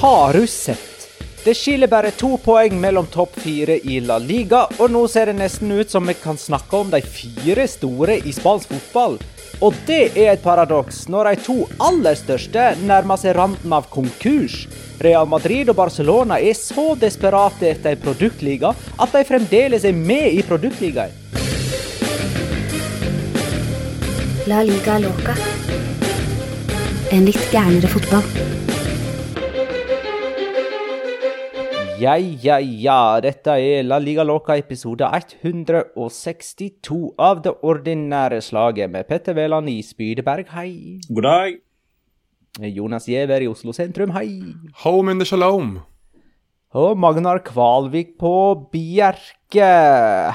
Har du sett? Det skiller bare to poeng mellom topp fire i La Liga, og nå ser det nesten ut som vi kan snakke om de fire store i spansk fotball. Og det er et paradoks når de to aller største nærmer seg randen av konkurs. Real Madrid og Barcelona er så desperate etter en produktliga at de fremdeles er med i produktligaen. La liga loca. En litt gærnere fotball. Ja, ja, ja. Dette er La Liga Loca episode 162 av det ordinære slaget med Petter Veland i Spydeberg, hei. God dag. Jonas Giæver i Oslo sentrum, hei. Home in the shalom. Og Magnar Kvalvik på Bjerke,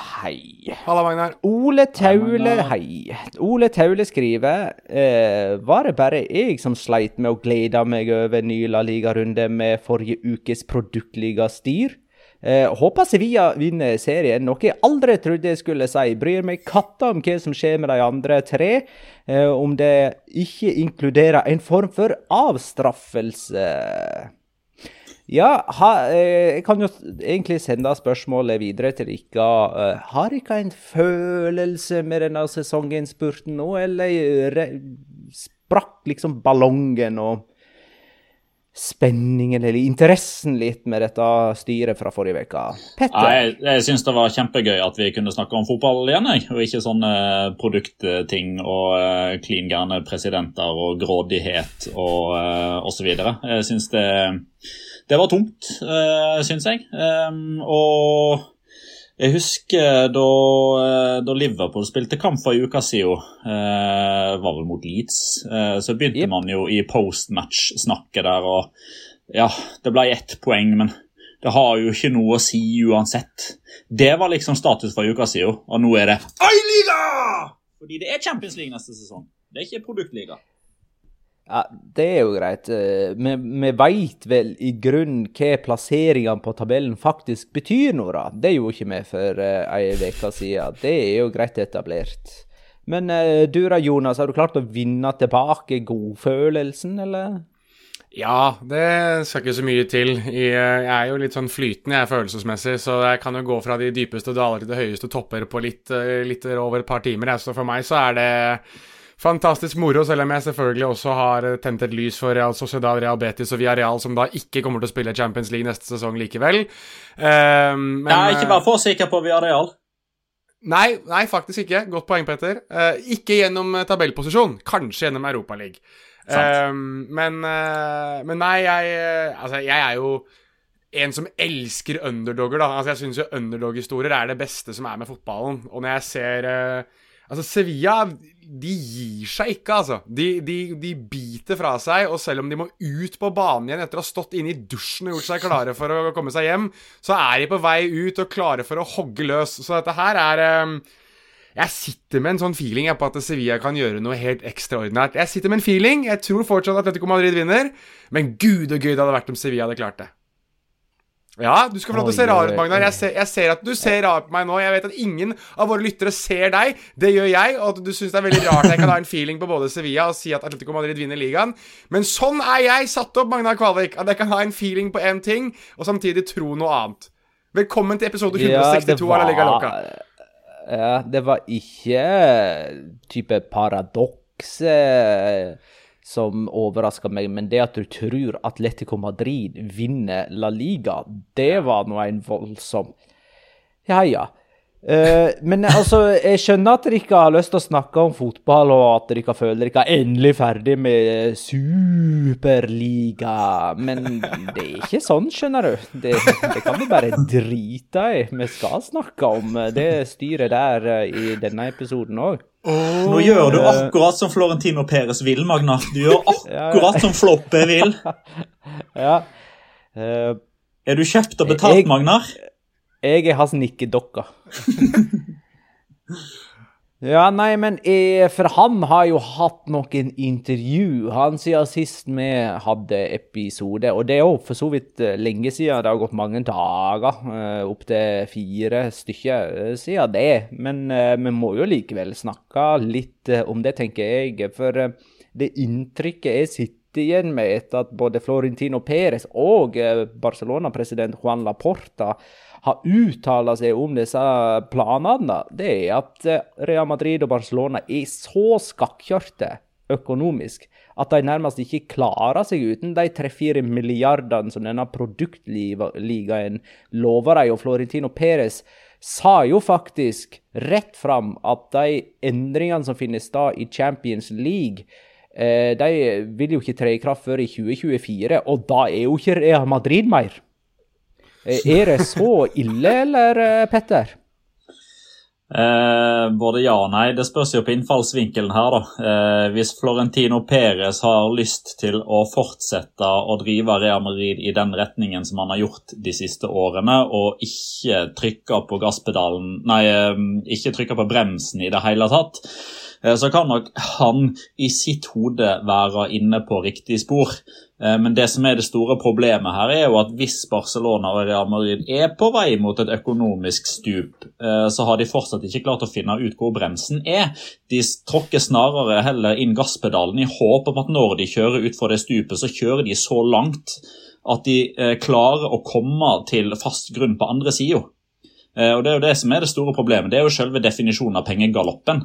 hei. Halla, Magnar. Ole Taule, hei. Ole Taule skriver eh, Var det bare jeg som sleit med å glede meg over ny La Liga-runde med forrige ukes produktligastyr? Eh, håper Sevilla vinner serien, noe jeg aldri trodde jeg skulle si. Bryr meg katta om hva som skjer med de andre tre, eh, om det ikke inkluderer en form for avstraffelse. Ja, ha, eh, jeg kan jo egentlig sende spørsmålet videre til dere. Eh, har dere en følelse med denne sesonginnspurten nå, eller re- sprakk liksom ballongen og spenningen eller interessen litt med dette styret fra forrige uke? Petter? Ja, jeg jeg syns det var kjempegøy at vi kunne snakke om fotball igjen, jeg. og ikke sånne produktting og uh, gærne presidenter og grådighet og uh, osv. Jeg syns det, det var tomt, uh, syns jeg. Um, og jeg husker da, eh, da Liverpool spilte kamp for en uke siden, uh, var vel mot Leeds, uh, så begynte Yep. man jo i postmatch-snakket der, og ja, det ble ett poeng, men det har jo ikke noe å si uansett. Det var liksom status for en uke siden, og nå er det Ei-liga! Fordi det er Champions League neste sesong. Det er ikke produktliga. Ja, det er jo greit. Eh, Vi, vi veit vel i grunnen hva plasseringene på tabellen faktisk betyr nå, da. Det gjorde ikke vi for uh, ei uke siden. Det er jo greit etablert. Men eh, du da, Jonas, har du klart å vinne tilbake godfølelsen, eller? Ja, det skal ikke så mye til. Eh, Jeg er jo litt sånn flytende jeg følelsesmessig, så jeg kan jo gå fra de dypeste daler til de høyeste topper på litt, eh, litt over et par timer. Så for meg så er det fantastisk moro, selv om jeg selvfølgelig også har eh, tent et lys for Real Sociedad, Real Betis og Villarreal, som da ikke kommer til å spille Champions League neste sesong likevel. Um, men, ja, ikke vær for sikker på Villarreal. Nei, nei, faktisk ikke. Godt poeng, Petter. Uh, ikke gjennom tabellposisjon. Kanskje gjennom Europaligaen. Um, men, uh, men nei, jeg Altså, jeg er jo en som elsker underdogger, da. Altså, jeg syns jo underdog-historier er det beste som er med fotballen. Og når jeg ser uh, Altså, Sevilla de gir seg ikke, altså. De, de, de, biter fra seg, og selv om de må ut på banen igjen etter å ha stått inne i dusjen og gjort seg klare for å komme seg hjem, så er de på vei ut og klare for å hogge løs. Så dette her er jeg sitter med en sånn feeling på at Sevilla kan gjøre noe helt ekstraordinært. Jeg sitter med en feeling. Jeg tror fortsatt at Atletico Madrid vinner, men gud og gud hadde vært om Sevilla hadde klart det. Ja, du skal få lov til å se rar ut, Magnar. Jeg ser, jeg ser, at du ser rar på meg nå. Jeg vet at ingen av våre lyttere ser deg. Det gjør jeg, og at du syns det er veldig rart jeg kan ha en feeling på både Sevilla og si at Atletico Madrid vinner ligaen. Men sånn er jeg satt opp, Magnar Kvalvik. At jeg kan ha en feeling på én ting, og samtidig tro noe annet. Velkommen til episode 162 ja, av La Liga Loca. Ja, det var ikke type paradoks. Som overraska meg, men det at du tror Atletico Madrid vinner La Liga, det var nå en voldsom Ja, ja. Uh, men altså, jeg skjønner at dere ikke har lyst til å snakke om fotball, og at dere ikke føler dere er endelig ferdig med Superliga. Men det er ikke sånn, skjønner du. Det, det kan du bare drite i. Vi skal snakke om det styret der i denne episoden òg. Oh, Nå gjør du akkurat som Florentino Peres vil, Magnar. Du gjør akkurat som Floppe vil. ja. Uh, er du kjøpt og betalt, jeg, Magnar? Jeg er hans nikkedokka. ja, nei, men jeg, For han har jo hatt noen intervju han siden sist vi hadde episode. Og det er jo for så vidt eh, lenge siden. Det har gått mange dager. Eh, Opptil fire stykker eh, siden det. Men vi må jo likevel snakke litt om det, tenker jeg. For det inntrykket jeg sitter igjen med etter at både Florentino Perez og Barcelona-president Juan Laporta har uttalt seg om disse planene, det er at eh, Real Madrid og Barcelona er så skakkjørte økonomisk at de nærmest ikke klarer seg uten de 3-4 milliardene som denne produktligaen lover dem. Og Florentino Perez sa jo faktisk rett fram at de endringene som finner sted i Champions League, eh, de vil jo ikke tre i kraft før i 2024. Og da er jo ikke Real Madrid mer. Eh, er det så ille, eller, eh, Petter? Eh, både ja og nei. Det spørs jo på innfallsvinkelen her, da. Eh, hvis Florentino Perez har lyst til å fortsette å drive Real Madrid i den retningen som han har gjort de siste årene, og ikke trykke på gasspedalen Nei, eh, ikke trykke på bremsen i det hele tatt, så kan nok han i sitt hode være inne på riktig spor. Eh, men det som er det store problemet her, er jo at hvis Barcelona og Real Madrid er på vei mot et økonomisk stup, eh, så har de fortsatt ikke klart å finne ut hvor bremsen er. De tråkker snarere heller inn gasspedalen i håp om at når de kjører utfor det stupet, så kjører de så langt at de eh, klarer å komme til fast grunn på andre sida. Og Det er jo det som er det store problemet. Det er jo selve definisjonen av pengegaloppen.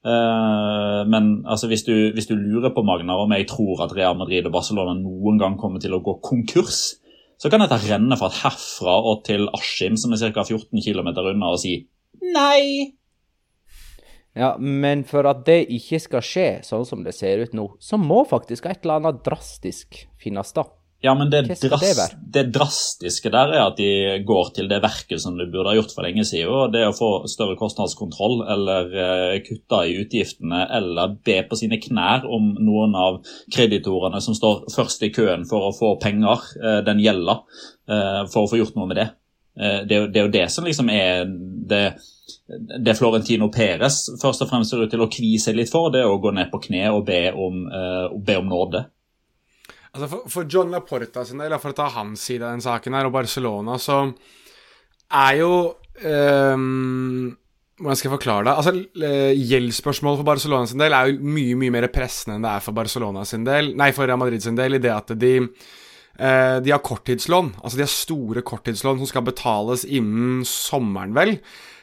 Uh, men altså, hvis, du, hvis, du, lurer på Magnar om jeg tror at Real Madrid og Barcelona noen gang kommer til å gå konkurs, så kan dette renne fra herfra og til Askim, som er ca. 14 km unna, og si nei. Ja, men for at det ikke skal skje sånn som det ser ut nå, så må faktisk et eller annet drastisk finnes da. Ja, men det, dras det, drastiske der er at de går til det verket som de burde ha gjort for lenge siden. og Det å få større kostnadskontroll eller uh, kutte i utgiftene eller be på sine knær om noen av kreditorene som står først i køen for å få penger, uh, den gjelder, uh, for å få gjort noe med det. Det er, det, er jo det som liksom er det, det Florentino Perez først og fremst ser ut til å kvie seg litt for, det er å gå ned på kne og be om, be om nåde. Altså for, for, John Laporta sin del, for å ta hans side av den saken her, og Barcelona, så er jo um, Hvordan skal jeg forklare det? Altså, eh, Gjeldsspørsmålet for Barcelona sin del er jo mye mye mer pressende enn det er for Barcelona sin del Nei, for Real Madrid sin del, i det at de uh, de har korttidslån. Altså de har store korttidslån som skal betales innen sommeren, vel.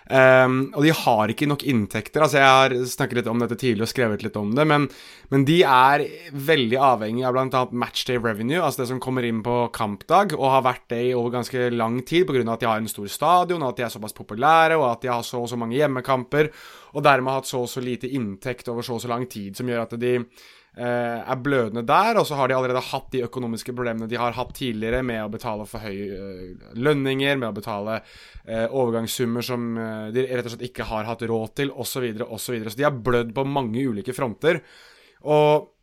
Um, og de har ikke nok inntekter. altså Jeg har snakket litt om dette tidligere og skrevet litt om det, men, men de er veldig avhengig av bl.a. matchday revenue, altså det som kommer inn på kampdag, og har vært det i over ganske lang tid pga. at de har en stor stadion, og at de er såpass populære, og at de har så og så mange hjemmekamper, og dermed har hatt så og så lite inntekt over så og så lang tid, som gjør at de er blødende der, og så har de allerede hatt de økonomiske problemene de har hatt tidligere med å betale for høye uh, lønninger, med å betale uh, overgangssummer som de rett og slett ikke har hatt råd til, osv., osv. Så, videre. så de har blødd på mange ulike fronter. Og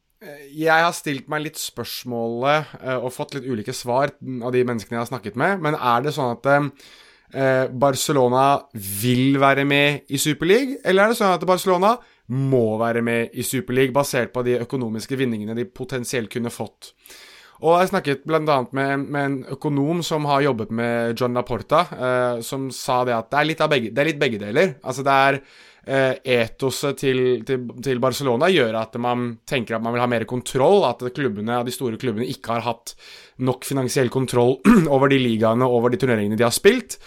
jeg har stilt meg litt spørsmålet, og fått litt ulike svar av de menneskene jeg har snakket med, men er det sånn at Barcelona vil være med i Superliga, eller er det sånn at Barcelona må være med i Superliga, basert på de økonomiske vinningene de potensielt kunne fått. Og jeg snakket bl.a. Med, med en økonom som har jobbet med John Laporta, eh, som sa det at det er litt, begge, det er litt begge deler. Altså det er eh, etoset til, til, til, Barcelona gjør at man tenker at man vil ha mer kontroll, at klubbene, de store klubbene ikke har hatt nok finansiell kontroll over de ligaene over de turneringene de har spilt.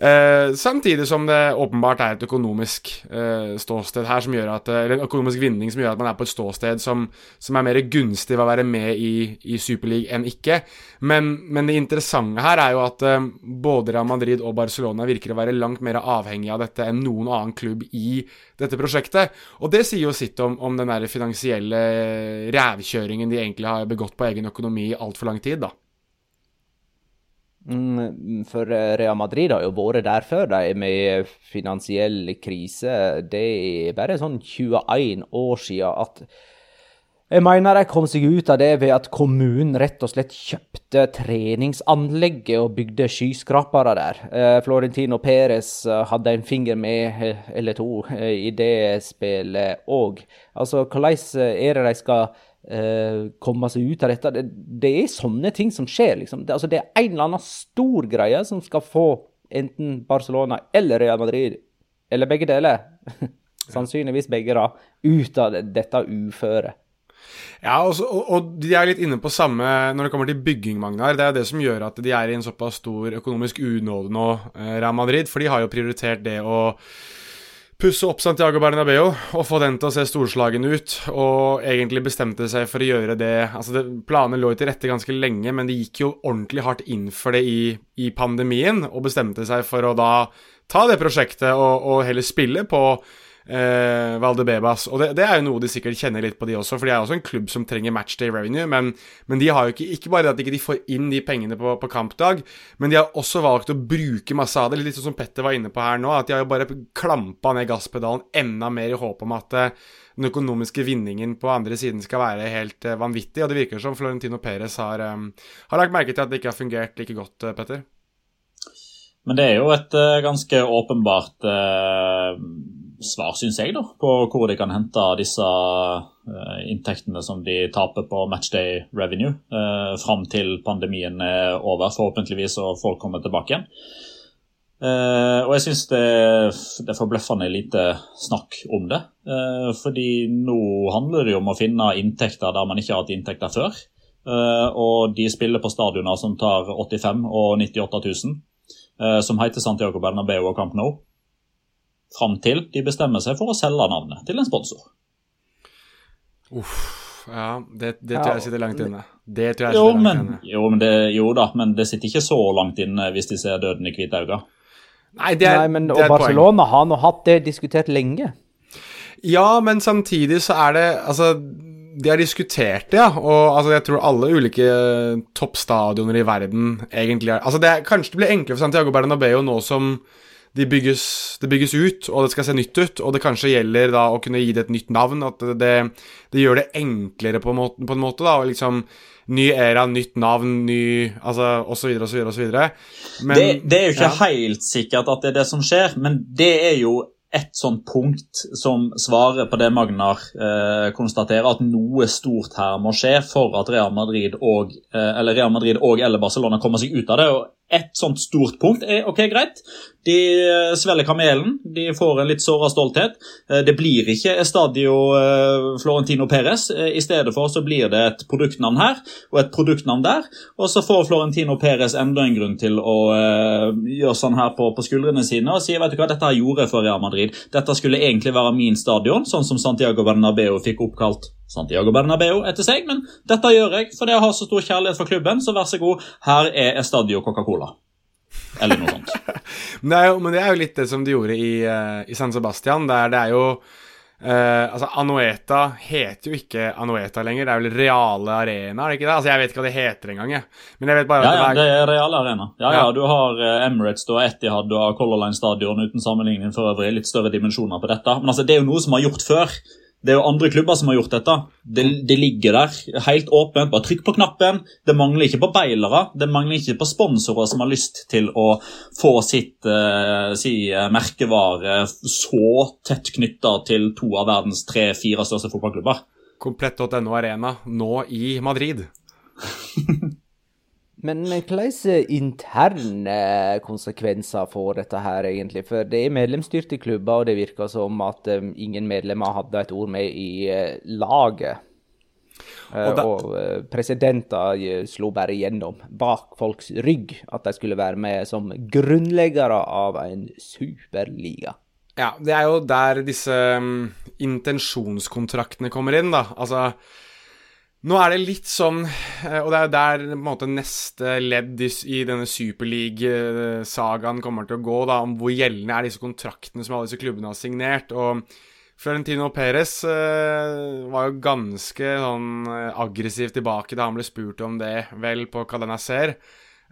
Eh, samtidig som det åpenbart er et økonomisk eh, ståsted her som gjør at eh, Eller en økonomisk vinning som gjør at man er på et ståsted som, som er mer gunstig ved å være med i, i Superliga enn ikke. Men, men, det interessante her er jo at eh, både Real Madrid og Barcelona virker å være langt mer avhengig av dette enn noen annen klubb i dette prosjektet. Og det sier jo sitt om, om den der finansielle rævkjøringen de egentlig har begått på egen økonomi i altfor lang tid, da. Mm, for eh, Real Madrid har jo vært der før, de, med finansiell krise. Det er bare sånn 21 år siden at jeg mener de kom seg ut av det ved at kommunen rett og slett kjøpte treningsanlegget og bygde skyskrapere der. Eh, Florentino Perez eh, hadde en finger med, eller to, i det spillet òg. Altså, hvordan er det de skal komme seg ut av dette. Det, det, er sånne ting som skjer, liksom. Det, altså, det er en eller annen stor greie som skal få enten Barcelona eller Real Madrid, eller begge deler, sannsynligvis begge, da, ut av dette uføret. Ja, og, og, de er litt inne på samme når det kommer til bygging, Magnar. Det er det som gjør at de er i en såpass stor økonomisk unåde nå, eh, Real Madrid. For de har jo prioritert det å pusse opp Santiago Bernabeu og få den til å se storslagen ut. Og egentlig bestemte seg for å gjøre det Altså, det, planene lå til rette ganske lenge, men de gikk jo ordentlig hardt inn for det i, i pandemien, og bestemte seg for å da ta det prosjektet og, og heller spille på eh, Valdebebas. Og det, det, er jo noe de sikkert kjenner litt på, de også, for de er også en klubb som trenger matchday revenue. Men, men de har jo ikke Ikke bare at de ikke får inn de pengene på, på, kampdag, men de har også valgt å bruke masse av det. Litt sånn som Petter var inne på her nå, at de har jo bare klampa ned gasspedalen enda mer i håp om at eh, den økonomiske vinningen på andre siden skal være helt uh, vanvittig. Og det virker som Florentino Perez har, um, har lagt merke til at det ikke har fungert like godt, Petter. Men det er jo et ganske åpenbart svar, syns jeg, da, på hvor de kan hente disse uh, inntektene som de taper på matchday revenue uh, fram til pandemien er over, forhåpentligvis, og folk kommer tilbake igjen. Uh, og jeg syns det, det, er forbløffende lite snakk om det. Uh, fordi nå handler det jo om å finne inntekter der man ikke har hatt inntekter før. Uh, og de spiller på stadioner som tar 85 og 98 000, som heter Santiago Bernabeu og Camp Nou fram til de bestemmer seg for å selge navnet til en sponsor. Uff. Ja, det, det tror jeg sitter langt inne. Det tror jeg jo, sitter langt inne. Jo, men det, jo da, men det sitter ikke så langt inne hvis de ser døden i hvite øyne. Nei, det er, Nei, men, det er og Barcelona poeng. har nå hatt det diskutert lenge. Ja, men samtidig så er det Altså, de har diskutert det, ja. Og altså, jeg tror alle ulike toppstadioner i verden egentlig er Altså, det er, kanskje det blir enklere for Santiago Bernabeu nå som de bygges, det bygges ut, og det skal se nytt ut. Og det kanskje gjelder da å kunne gi det et nytt navn. At det, det gjør det enklere på en måte, på en måte da, og liksom Ny æra, nytt navn, ny Altså osv., osv., osv. Det, det er jo ikke ja. helt sikkert at det er det som skjer, men det er jo et sånt punkt som svarer på det Magnar eh, konstaterer, at noe stort her må skje for at Real Madrid og, eh, eller Real Madrid og eller Barcelona kommer seg ut av det. og et sånt stort punkt er ok, greit. De eh, svelger kamelen, de får en litt såra stolthet. Eh, det blir ikke Estadio eh, Florentino Perez. I stedet for så blir det et produktnavn her og et produktnavn der. Og så får Florentino Perez enda en grunn til å gjøre sånn her på, på skuldrene sine og si vet du hva, dette gjorde jeg for Real Madrid. Dette skulle egentlig være min stadion, sånn som Santiago Bernabeu fikk oppkalt Santiago Bernabeu etter seg, men dette gjør jeg fordi jeg har så stor kjærlighet for klubben, så vær så god, her er Estadio Coca-Cola. Eller noe sånt. men, det jo, men, det er jo litt det som de gjorde i, uh, i San Sebastian. Der det er jo uh, Altså, Anueta heter jo ikke Anueta lenger. Det er vel Reale Arena, er det ikke det? Altså, Jeg vet ikke hva det heter engang, jeg. Men jeg vet bare ja, at ja, det er Reale Arena. Ja, ja, du har Emirates, Emirates og Etihad og Color Line Stadion uten sammenligning for øvrig. Litt større dimensjoner på dette. Men altså, det er jo noe som har gjort før. Det er jo andre klubber som har gjort dette. Det, det, ligger der helt åpent. Bare trykk på knappen. Det mangler ikke på beilere. Det mangler ikke på sponsorer som har lyst til å få sitt uh, si, uh, merkevare så tett knytta til to av verdens tre-fire største fotballklubber. Komplett.no Arena, nå i Madrid. Men hvilke interne konsekvenser får dette her, egentlig? For det er medlemsstyrte klubber, og det virker som at um, ingen medlemmer hadde et ord med i uh, laget. Uh, og, da... og presidenter slo bare gjennom bak folks rygg at de skulle være med som grunnleggere av en superliga. Ja, det er jo der disse um, intensjonskontraktene kommer inn, da. Altså nå er det litt sånn, eh, og det er der på en måte neste ledd i denne superleague-sagaen kommer til å gå, da, om hvor gjeldende er disse kontraktene som alle disse klubbene har signert. og Florentino Perez uh, var jo ganske sånn uh, aggressiv tilbake da han ble spurt om det, vel, på Cadena Ser.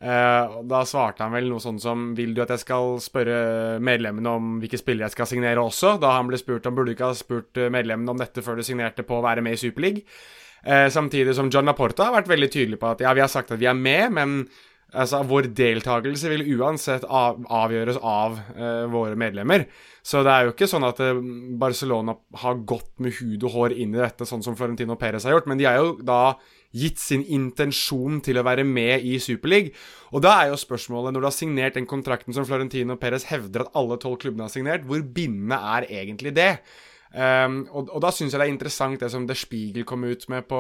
Uh, da svarte han vel noe sånn som Vil du at jeg skal spørre medlemmene om hvilke spillere jeg skal signere også? Da han ble spurt om burde du ikke ha spurt medlemmene om dette før du signerte på å være med i Superliga. Eh, samtidig som John Laporta har vært veldig tydelig på at ja, vi har sagt at vi er med, men altså, vår deltakelse vil uansett av, avgjøres av eh, våre medlemmer. Så det er jo ikke sånn at eh, Barcelona har gått med hud og hår inn i dette, sånn som Florentino Perez har gjort, men de har jo da gitt sin intensjon til å være med i Superliga. Og da er jo spørsmålet, når du har signert den kontrakten som Florentino Perez hevder at alle tolv klubbene har signert, hvor bindende er egentlig det? Um, og, og, da syns jeg det er interessant det som The Spiegel kom ut med på,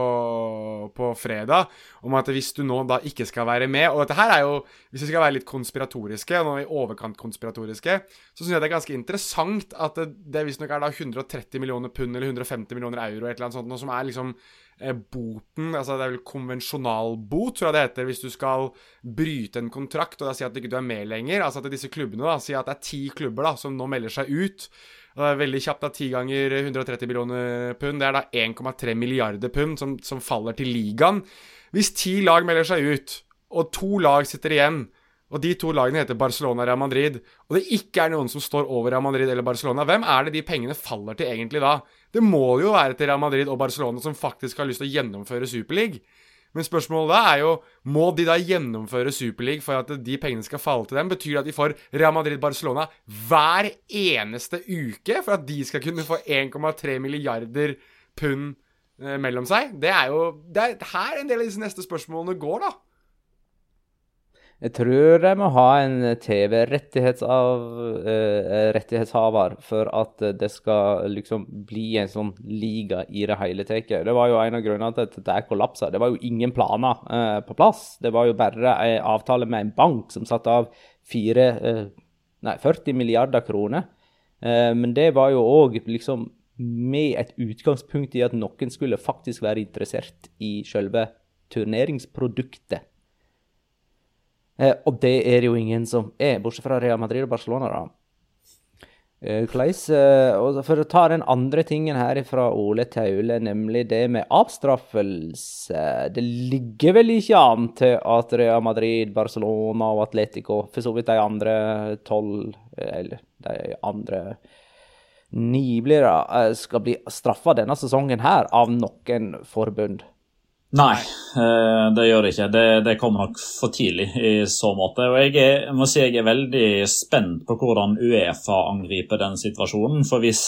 på, fredag, om at hvis du nå da ikke skal være med Og dette her er jo, hvis vi skal være litt konspiratoriske, og nå i overkant konspiratoriske, så syns jeg det er ganske interessant at det, det visstnok er da 130 millioner pund eller 150 millioner euro, et eller annet sånt, noe som er liksom eh, boten Altså det er vel konvensjonalbot, tror jeg det heter, hvis du skal bryte en kontrakt og da si at du ikke er med lenger. Altså at disse klubbene da sier at det er ti klubber da som nå melder seg ut. Og det er veldig kjapt, da. 10 ganger 130 millioner pund. Det er da 1,3 milliarder pund som, som, faller til ligaen. Hvis ti lag melder seg ut, og to lag sitter igjen, og de to lagene heter Barcelona og Real Madrid, og det ikke er noen som står over Real Madrid eller Barcelona, hvem er det de pengene faller til egentlig da? Det må jo være til Real Madrid og Barcelona som faktisk har lyst til å gjennomføre Superliga. Men spørsmålet er jo Må de da gjennomføre Superliga for at de pengene skal falle til dem? Betyr det at de får Real Madrid-Barcelona hver eneste uke for at de skal kunne få 1,3 milliarder pund eh, mellom seg? Det er jo Det er her en del av disse neste spørsmålene går, da. Jeg tror de må ha en TV-rettighetshaver eh, for at det skal liksom bli en sånn liga i det hele tatt. Det var jo en av grunnene til at det kollapsa. Det var jo ingen planer eh, på plass. Det var jo bare en avtale med en bank som satte av fire, eh, nei, 40 milliarder kroner. men det var jo òg liksom med et utgangspunkt i at noen skulle faktisk være interessert i selve turneringsproduktet. Eh, og det er det jo ingen som er, bortsett fra Real Madrid og Barcelona. da. Eh, eh, for å ta den andre tingen her fra Ole Taule, nemlig det med avstraffelse. Det ligger vel ikke an til at Real Madrid, Barcelona og Atletico, for så vidt de andre tolv, eller de andre ni blir det, skal bli straffa denne sesongen her av noen forbund. Nei, eh, det gjør det ikke. Det, det kommer nok for tidlig i så måte. Og jeg, er, jeg, må si jeg er veldig spent på hvordan Uefa angriper den situasjonen. For hvis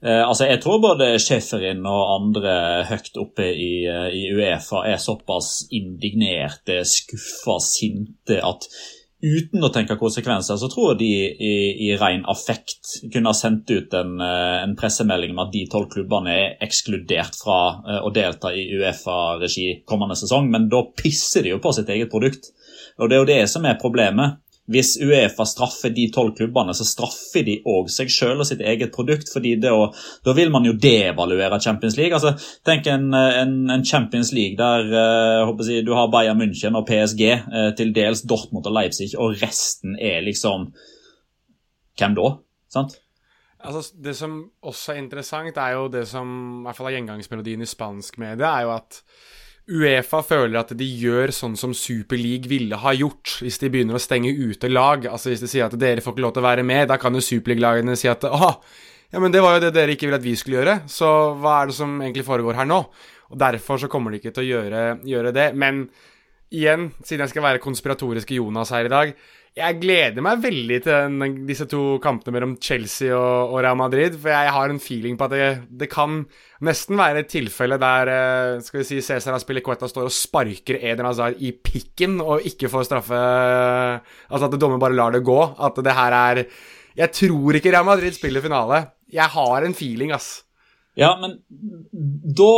eh, Altså, jeg tror både Schäferin og andre høyt oppe i, i Uefa er såpass indignerte, skuffa, sinte at uten å tenke konsekvenser, så tror jeg de i, i ren affekt kunne ha sendt ut en, eh, en pressemelding om at de tolv klubbene er ekskludert fra uh, å delta i Uefa-regi kommende sesong, men da pisser de jo på sitt eget produkt. Og Det er jo det som er problemet. Hvis Uefa straffer de tolv klubbene, så straffer de òg seg sjøl og sitt eget produkt. fordi det, Da vil man jo devaluere Champions League. Altså, Tenk en, en, en Champions League der uh, jeg, du har Bayern München og PSG, eh, til dels Dortmund og Leipzig, og resten er liksom Hvem da? Sant? Altså, Det som også er interessant, er jo det som i hvert fall er gjengangsmelodien i spansk medie, er jo at Uefa føler at de gjør sånn som Super League ville ha gjort hvis de begynner å stenge ute lag. Altså Hvis de sier at dere får ikke lov til å være med, da kan jo Super League-lagene si at åh, ja, men det var jo det dere ikke ville at vi skulle gjøre, så hva er det som egentlig foregår her nå? Og Derfor så kommer de ikke til å gjøre, gjøre det. Men igjen, siden jeg skal være konspiratoriske Jonas her i dag jeg gleder meg veldig til den, disse to kampene mellom Chelsea og, og, Real Madrid. For jeg har en feeling på at det, det kan nesten være et tilfelle der eh, skal vi si, Cæsar Aspilicueta står og sparker Eden Hazard i pikken og ikke får straffe Altså at dommer bare lar det gå. At det her er Jeg tror ikke Real Madrid spiller finale. Jeg har en feeling, ass. Ja, men da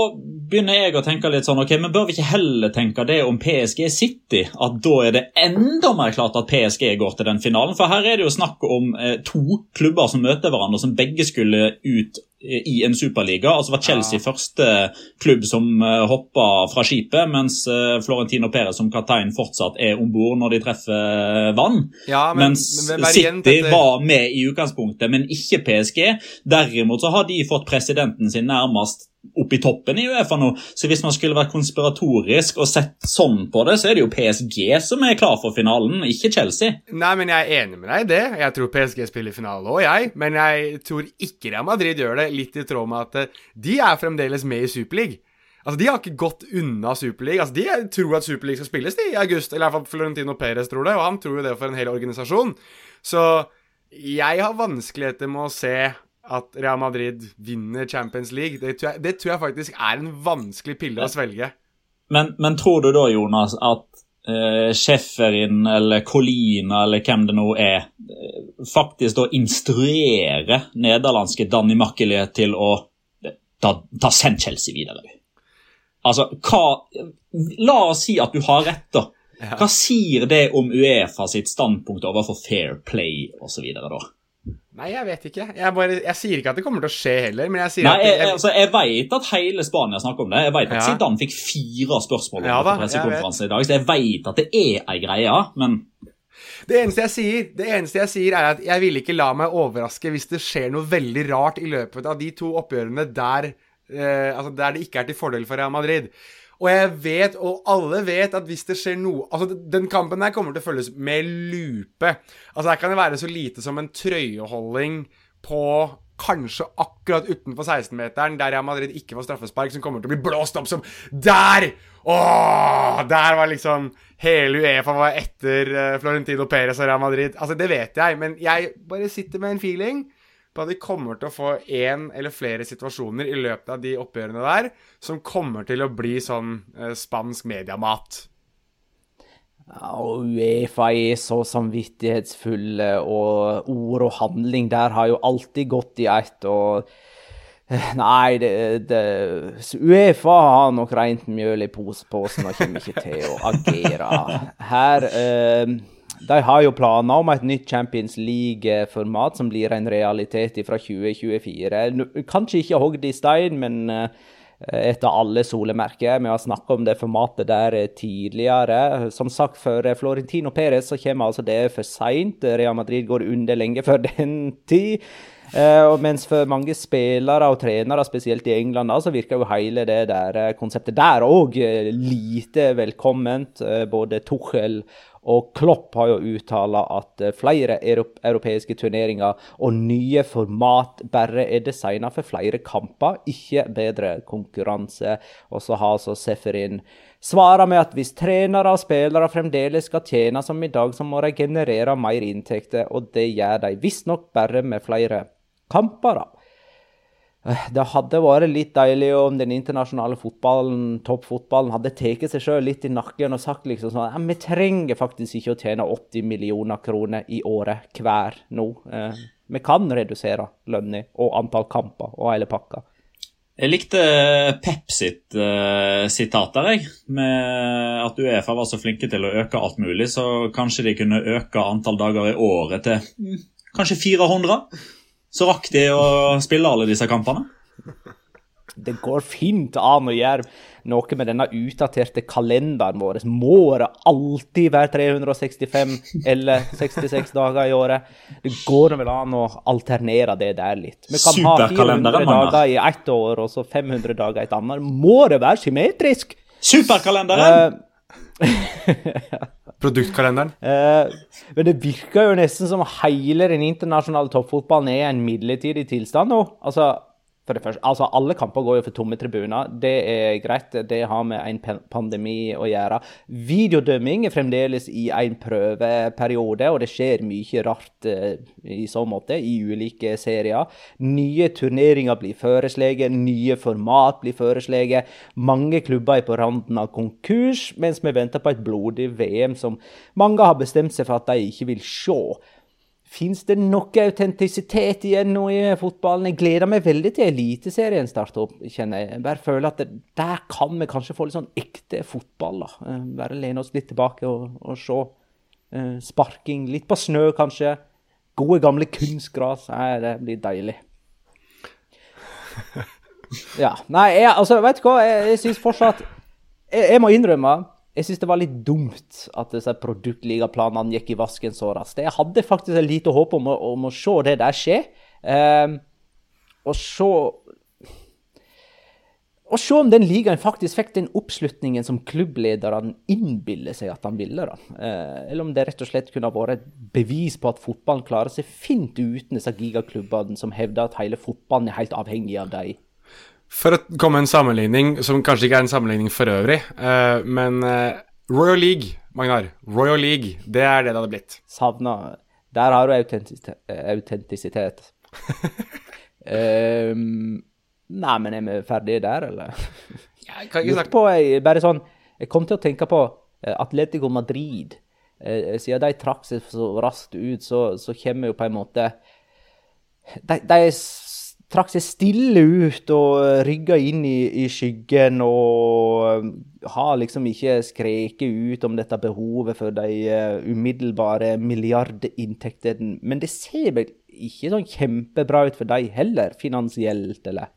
begynner jeg å tenke litt sånn ok, men Bør vi ikke heller tenke det om PSG City? At da er det enda mer klart at PSG går til den finalen? For her er det jo snakk om eh, to klubber som møter hverandre, som begge skulle ut i en superliga. Altså var Chelsea ja. første klubb som uh, hoppa fra skipet, mens uh, Florentino Perez som kaptein fortsatt er om bord når de treffer vann. Ja, men, mens men City var med i utgangspunktet, men ikke PSG. Derimot så har de fått presidenten sin nærmest opp i toppen i Uefa nå. Så hvis man skulle vært konspiratorisk og sett sånn på det, så er det jo PSG som er klar for finalen, ikke Chelsea. Nei, men jeg er enig med deg i det. Jeg tror PSG spiller finale òg, jeg. Men jeg tror ikke Real Madrid gjør det, litt i tråd med at eh, de er fremdeles med i Superliga. Altså, De har ikke gått unna Superliga. Altså, De tror at Superliga skal spilles de, i august. Eller i hvert fall Florentino Perez tror det, og han tror jo det for en hel organisasjon. Så jeg har vanskeligheter med å se at Real Madrid vinner Champions League. Det tror jeg, det tror jeg faktisk er en vanskelig pille å svelge. Men, men tror du da, Jonas, at uh, Schäferin eller Colina eller hvem det nå er, uh, faktisk da instruerer nederlandske Danny Makkeli til å ta, ta send Chelsea videre? Altså, hva La oss si at du har rett, da. Hva sier det om Uefa sitt standpunkt overfor fair play osv. da? Nei, jeg vet ikke. Jeg, bare, jeg, sier ikke at det kommer til å skje heller, men jeg sier Nei, at jeg, altså, jeg vet at hele Spania snakker om det. Jeg vet at ja. Zidane fikk fire spørsmål ja, på pressekonferansen i dag, så jeg vet at det er ei greie, men det eneste, jeg sier, det eneste jeg sier, er at jeg vil ikke la meg overraske hvis det skjer noe veldig rart i løpet av de to oppgjørene der, eh, altså der det ikke er til fordel for Real Madrid. Og jeg vet, og alle vet, at hvis det skjer noe Altså, den kampen der kommer til å følges med lupe. Altså, her kan det være så lite som en trøyeholding på kanskje akkurat utenfor 16-meteren, der Real Madrid ikke får straffespark, som kommer til å bli blåst opp som Der! Åh! Der var liksom Hele Uefa var etter uh, Florentino Perez og Real Madrid. Altså, det vet jeg, men jeg bare sitter med en feeling på at de kommer til å få én eller flere situasjoner i løpet av de oppgjørene der som kommer til å bli sånn eh, spansk mediemat. Ja, og Uefa er så samvittighetsfulle, og ord og handling der har jo alltid gått i ett. og eh, Nei, det, det, Uefa har nok rent mjøl i posen og kommer ikke til å agere. Her eh, de har jo planer om et nytt Champions League-format som blir en realitet fra 2024. Kanskje ikke hogd i stein, men eh, etter alle solemerker. Vi har snakka om det formatet der tidligere. Som sagt, for Florentino Perez så kommer altså det for seint. Real Madrid går under lenge før den tid. Og mens for mange spillere og trenere, spesielt i England, så virker jo hele det der konseptet der òg lite velkomment. Både Tuchel og Klopp har jo uttala at eh, flere europeiske turneringer og nye format bare er designa for flere kamper, ikke bedre konkurranse. Og så har altså Seferin svara med at hvis trenere og spillere fremdeles skal tjene som i dag, så må de generere mer inntekter, og det gjør de visstnok bare med flere kamper. da. Eh, det hadde vært litt deilig om den internasjonale fotballen, toppfotballen, hadde tatt seg sjøl litt i nakken og sagt liksom sånn ja, Vi trenger faktisk ikke å tjene 80 millioner kroner i året hver nå. Eh, vi kan redusere lønna og antall kamper og hele pakka. Jeg likte Pep sitt uh, sitat der, jeg. Med at Uefa var så flinke til å øke alt mulig, så kanskje de kunne øke antall dager i året til mm, kanskje 400? Så rakk de å spille alle disse kampene. Det går fint an å gjøre noe med denne utdaterte kalenderen vår. Må det alltid være 365 eller 66 dager i året? Det går vel an å alternere det der litt. Vi kan ha 400 dager i ett år og så 500 dager i et annet. Må det være symmetrisk? Superkalenderen! Uh, Produktkalenderen. Eh, men det virker jo nesten som hele den internasjonale toppfotballen er i en midlertidig tilstand nå. Altså, for det første, altså Alle kamper går jo for tomme tribuner. Det er greit. Det har med en pandemi å gjøre. Videodømming er fremdeles i en prøveperiode, og det skjer mye rart uh, i så måte i ulike serier. Nye turneringer blir foreslått, nye format blir foreslått. Mange klubber er på randen av konkurs, mens vi venter på et blodig VM som mange har bestemt seg for at de ikke vil se. Fins det noe autentisitet igjen nå i fotballen? Jeg gleder meg veldig til Eliteserien starter opp. kjenner Jeg bare føler at det, der kan vi kanskje få litt sånn ekte fotball. da. Eh, bare lene oss litt tilbake og, og se. Uh, sparking. Litt på snø, kanskje. Gode, gamle kunstgras. Nei, det blir deilig. Ja. Nei, jeg, altså, vet du hva? Jeg, jeg syns fortsatt jeg, jeg må innrømme jeg syns det var litt dumt at disse produktligaplanene gikk i vasken så raskt. Jeg hadde faktisk et lite håp om å, om å se det der skje. Um, og se og se om den ligaen faktisk fikk den oppslutningen som klubblederne innbiller seg at han ville. da. Eh, eller om det rett og slett kunne ha vært et bevis på at fotballen klarer seg fint uten disse gigaklubbene som hevder at hele fotballen er helt avhengig av dem. For å komme med en sammenligning som kanskje ikke er en sammenligning for øvrig, uh, men uh, Royal League, Magnar. Royal League, det er det det hadde blitt. Savna Der har du autentisitet. um, nei, men er vi ferdige der, eller? Jeg kan ikke snakke på jeg, Bare sånn Jeg kom til å tenke på uh, Atletico Madrid. siden de trakk seg så raskt ut, så, så kommer jo på en måte de, de trakk seg stille ut og rygga inn i, i, skyggen og um, har liksom ikke skreket ut om dette behovet for de uh, umiddelbare milliardinntektene. Men det ser vel ikke sånn kjempebra ut for de heller, finansielt, eller?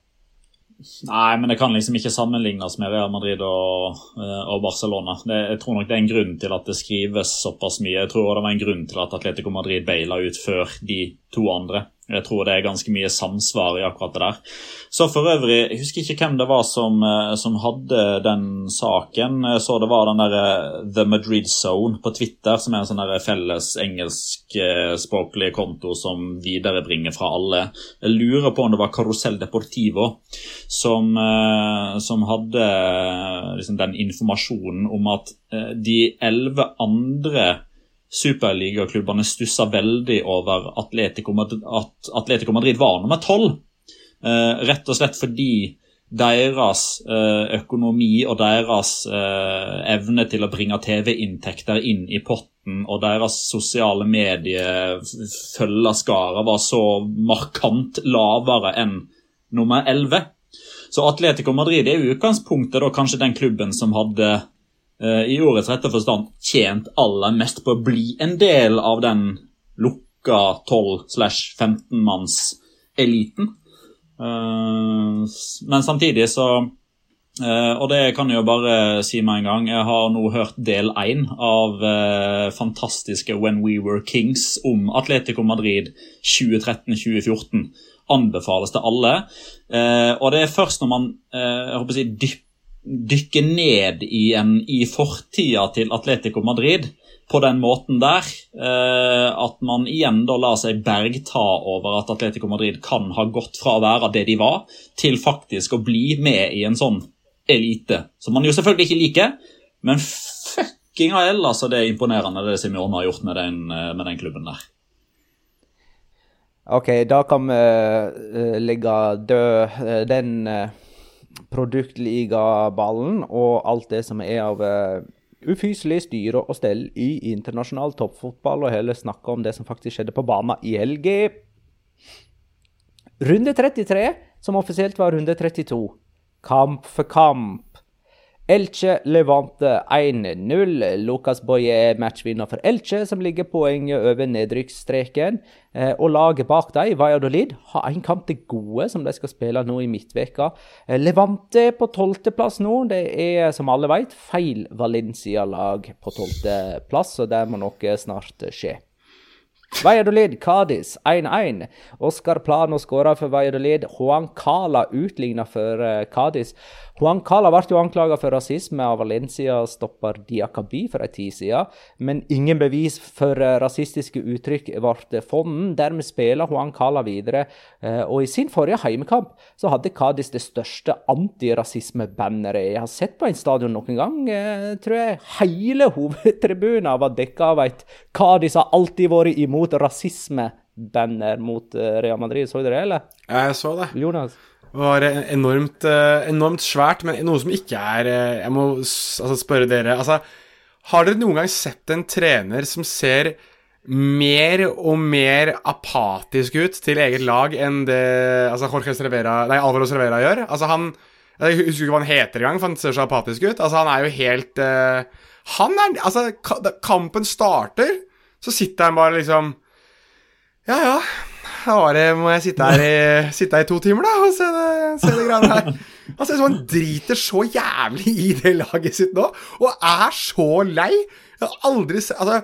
Nei, men det kan liksom ikke sammenlignes med Real Madrid og, og Barcelona. Det, jeg tror nok det er en grunn til at det skrives såpass mye. Jeg tror det var en grunn til at Atletico Madrid baila ut før de to andre. Jeg tror det er ganske mye samsvar i akkurat det der. Så for øvrig, jeg husker ikke hvem det var som, eh, som hadde den saken. Jeg så det var den der eh, The Madrid Zone på Twitter, som er en sånn felles engelskspråklig konto som viderebringer fra alle. Jeg lurer på om det var Carusel Deportivo som, eh, som hadde liksom, den informasjonen om at de elleve andre superligaklubbene stussa veldig over Atletico Madrid, at Atletico Madrid var nummer tolv. Eh, rett og slett fordi deres eh, økonomi og deres eh, evne til å bringe TV-inntekter inn i potten og deres sosiale mediefølgerskare var så markant lavere enn nummer 11. Så Atletico Madrid er i utgangspunktet kanskje den klubben som hadde i ordets rette forstand tjent aller mest på å bli en del av den lukka 12-15-mannseliten. Eh, men samtidig så eh, Og det kan jeg jo bare si med en gang. Jeg har nå hørt del én av fantastiske When We Were Kings om Atletico Madrid 2013-2014 anbefales til alle. og det er først når man jeg håper å si, dypper dykke ned i, en, i fortida til Atletico Madrid på den måten der. Eh, at man igjen da lar seg bergta over at Atletico Madrid kan ha gått fra å være det de var, til faktisk å bli med i en sånn elite. Som man jo selvfølgelig ikke liker, men fucking hell, altså det er imponerende det Simione har gjort med den, eh, med den klubben der. OK, da kan vi uh, ligge død uh, den produktligaballen og alt det som er av uh, ufyselig styre og stell i internasjonal toppfotball, og heller snakke om det som faktisk skjedde på banen i helga. Runde 33, som offisielt var runde 32. Kamp for kamp. Elche Levante 1-0. Lucas Boye er matchvinner for Elche, som ligger poenget over nedrykksstreken. Eh, og laget bak dem, Valladolid, har en kamp til gode som de skal spille nå i midtveka. Eh, Levante på tolvteplass nå. Det er, som alle vet, feil Valencia-lag på tolvteplass, så det må noe snart skje. Valladolid, Cádiz 1-1. Oscar Plano skåra for Valladolid. Juan Cala utligna for Cádiz. Juan Cala ble jo anklaga for rasisme av Valencia-stopper Diakaby for en tid siden, men ingen bevis for rasistiske uttrykk ble funnet. Dermed spiller Juan Cala videre, og i sin forrige heimekamp så hadde Cádiz det største antirasismebanneret jeg har sett på en stadion noen gang. Tror jeg hele hovedtribunen var dekka av et Cádiz har alltid vært imot rasisme-banner mot Real Madrid. Så du det, eller? Jeg så det. Jonas? Det var enormt, enormt svært, men noe som ikke er Jeg må altså, spørre dere altså, Har dere noen gang sett en trener som ser mer og mer apatisk ut til eget lag enn det altså Jorge Rivera, nei, Alvaro Rivera gjør? Altså, han Jeg husker ikke hva han heter engang, for han ser så apatisk ut. Altså, han er jo helt uh, Han er Altså, kampen starter, så sitter han bare liksom Ja, ja da må jeg sitte her, i, sitte her i to timer, da, og se det, se det greiene her. Altså, Han driter så jævlig i det laget sitt nå, og er så lei. Jeg har aldri sett Altså,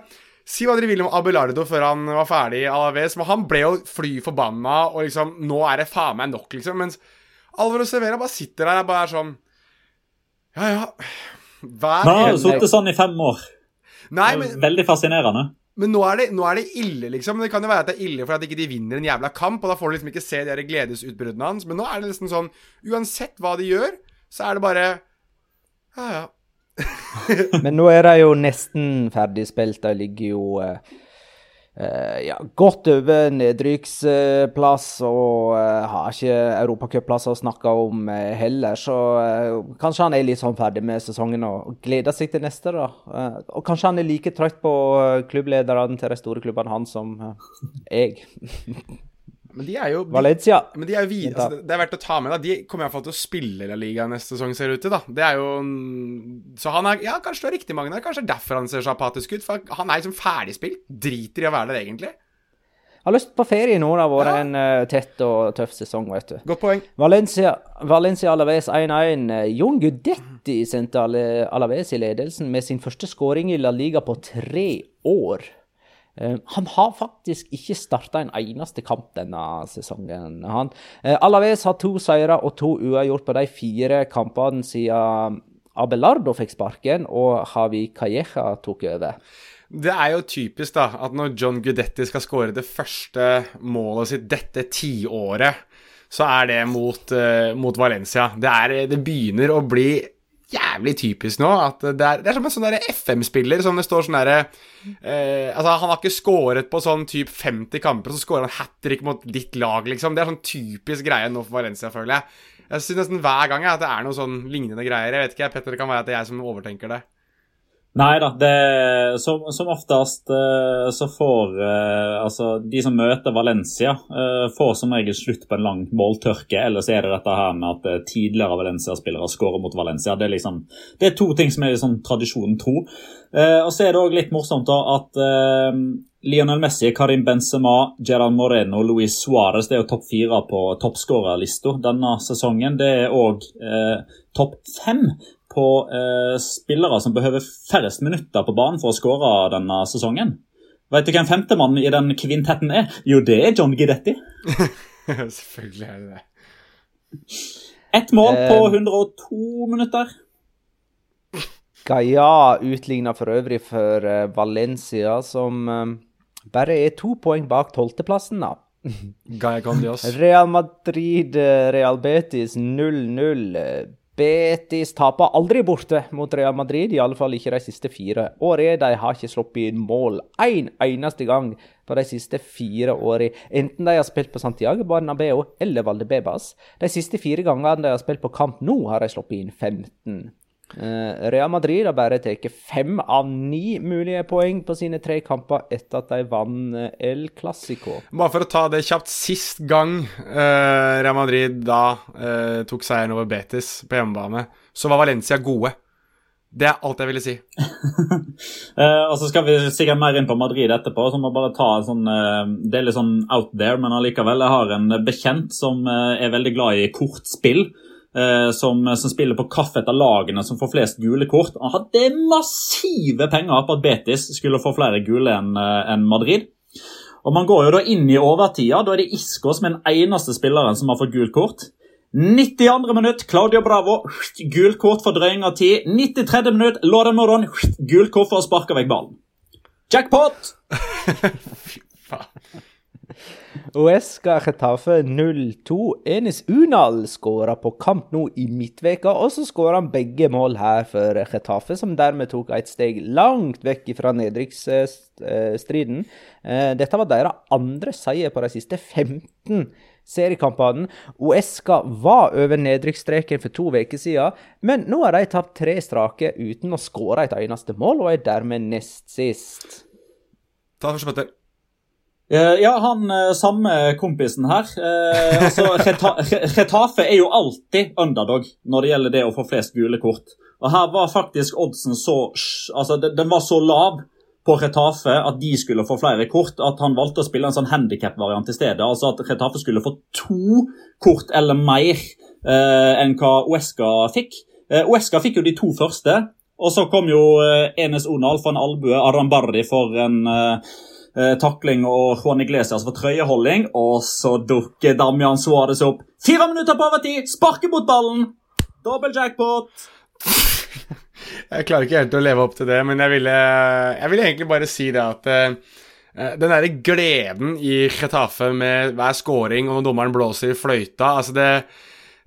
si hva dere vil om Abelardo før han var ferdig i Alaves, men han ble jo fly forbanna, og liksom Nå er det faen meg nok, liksom. Mens Alvaro Severa bare sitter der og bare er sånn Ja, ja. Hver Han har sittet sånn i fem år. Nei, men, Veldig fascinerende. Men nå er, det, nå er, det, ille, liksom. Det kan jo være at det er ille for at ikke de vinner en jævla kamp, og da får du liksom ikke se de gledesutbruddene hans. Men nå er det nesten sånn Uansett hva de gjør, så er det bare Ja, ja. Men nå er de jo nesten ferdig spilt. De ligger jo uh, ja, godt over nedrykksplass og uh, har ikke europacupplass å snakke om heller. Så kanskje han er litt sånn ferdig med sesongen og gleder seg til neste. da. og kanskje han er like trøtt på klubblederne til de store klubbene han som jeg. Men de er jo Valencia. Men de er jo videre, altså, det er verdt å ta med. da De kommer iallfall til å spille La Liga neste sesong, ser det ut til. da Det er jo Så han er Ja, kanskje du har riktig, Magnar. Kanskje det er derfor han ser så apatisk ut. For han er liksom ferdigspilt. Driter i å være der, egentlig. Jeg Har lyst på ferie nå. Det har vært ja. en uh, tett og tøff sesong, vet du. Godt poeng. Valencia, Valencia Alaves 1-1. Jon Gudetti sendte Alaves i ledelsen med sin første skåring i La Liga på tre år. Uh, han har faktisk ikke starta en eneste kamp denne sesongen. Han, uh, Alaves har to seire og to uavgjort på de fire kampene siden Abelardo fikk sparken og Javi Calleja tok over. Det er jo typisk da, at når John Gudetti skal skåre det første målet sitt dette tiåret, så er det mot, uh, mot Valencia. Det, er, det begynner å bli jævlig typisk nå. At det er, det er som en sånn FM-spiller som det står sånn derre eh, Altså, han har ikke scoret på sånn type 50 kamper, og så scorer han hat trick mot ditt lag, liksom. Det er sånn typisk greie nå for Valencia, føler jeg. Jeg syns nesten hver gang at det er noe sånn lignende greier. Jeg vet ikke, Petter, det kan være at det er jeg som overtenker det. Nei da. Som, som, oftest uh, så får uh, altså de som møter Valencia, uh, får som regel slutt på en lang måltørke. Ellers er det dette her med at tidligere Valencia-spillere skårer mot Valencia. Det er, liksom, det er to ting som er liksom tradisjonen tro. og så er det òg litt morsomt da at Lionel Messi, Karim Benzema, Gerard Moreno, Luis Suárez er jo topp fire på toppskårerlista denne sesongen. Det er òg topp fem på eh, spillere som behøver færrest minutter på banen for å skåre denne sesongen. Vet du hvem femtemann i den kvintetten er? Jo, det er John Guidetti. Selvfølgelig er det det. Ett mål på 102 eh, minutter. Gaia utligna for øvrig for uh, Valencia, som uh, bare er to poeng bak tolvteplassen, da. Gaia Gandios. Real Madrid, Real Betis 0-0. Betis taper aldri borte mot Real Madrid, i alle fall ikke de siste fire årene. De har ikke sluppet inn mål én en eneste gang på de siste fire årene. Enten de har spilt på Santiago Barnabeo eller Valdebebas. De siste fire gangene de har spilt på kamp nå, har de sluppet inn 15. Uh, Real Madrid har bare tatt fem av ni mulige poeng på sine tre kamper etter at de vant uh, El Clásico. Bare for å ta det kjapt. Sist gang uh, Real Madrid da tok seieren over Betis på hjemmebane, så var Valencia gode. Det er alt jeg ville si. og så skal vi sikkert mer inn på Madrid etterpå. så må bare ta en sånn, Det er litt sånn out there, men allikevel. Jeg har en bekjent som er veldig glad i kortspill. Eh, som, som, spiller på kaffe etter lagene som får flest gule kort. Han hadde massive penger på at Betis skulle få flere gule enn eh, en Madrid. Og Man går jo da inn i overtida. Da er det Isco som er den eneste spilleren som har fått gult kort. 92. minutt, Claudio Bravo, gult kort for drøying av tid. 93. minutt, Lorden Moron, gult kort for å sparke vekk ballen. Jackpot! Uesca Retafe 0-2. Enis Unal skåra på kamp nå i midtveka, og så skåra han begge mål her for Retafe, som dermed tok et steg langt vekk fra nedrykksstriden. Eh, dette var deres andre seier på de siste 15 seriekampene. Uesca var over nedrykksstreken for to uker siden, men nå har de tapt tre strake uten å skåre et eneste mål, og er dermed nest sist. Ta først, Petter. Eh, ja, han eh, samme kompisen her. Eh, altså, Retafe er jo alltid underdog når det gjelder det å få flest gule kort. Og Her var faktisk oddsen så altså Den var så lav på Retafe at de skulle få flere kort, at han valgte å spille en sånn handikap-variant i stedet. Altså at Retafe skulle få to kort eller mer eh, enn hva Uesca fikk. Eh, Uesca fikk jo de to første, og så kom jo Enes Onal for en albue, Arambardi for en eh, eh, takling og Juan Iglesias for trøyeholding. Og så dukker Damian Suárez opp. Fire minutter på overtid! Sparker mot ballen! Dobbel jackpot! jeg klarer ikke helt å leve opp til det, men jeg ville, jeg ville egentlig bare si det at eh, den derre gleden i Chetafe med hver scoring og når dommeren blåser i fløyta altså det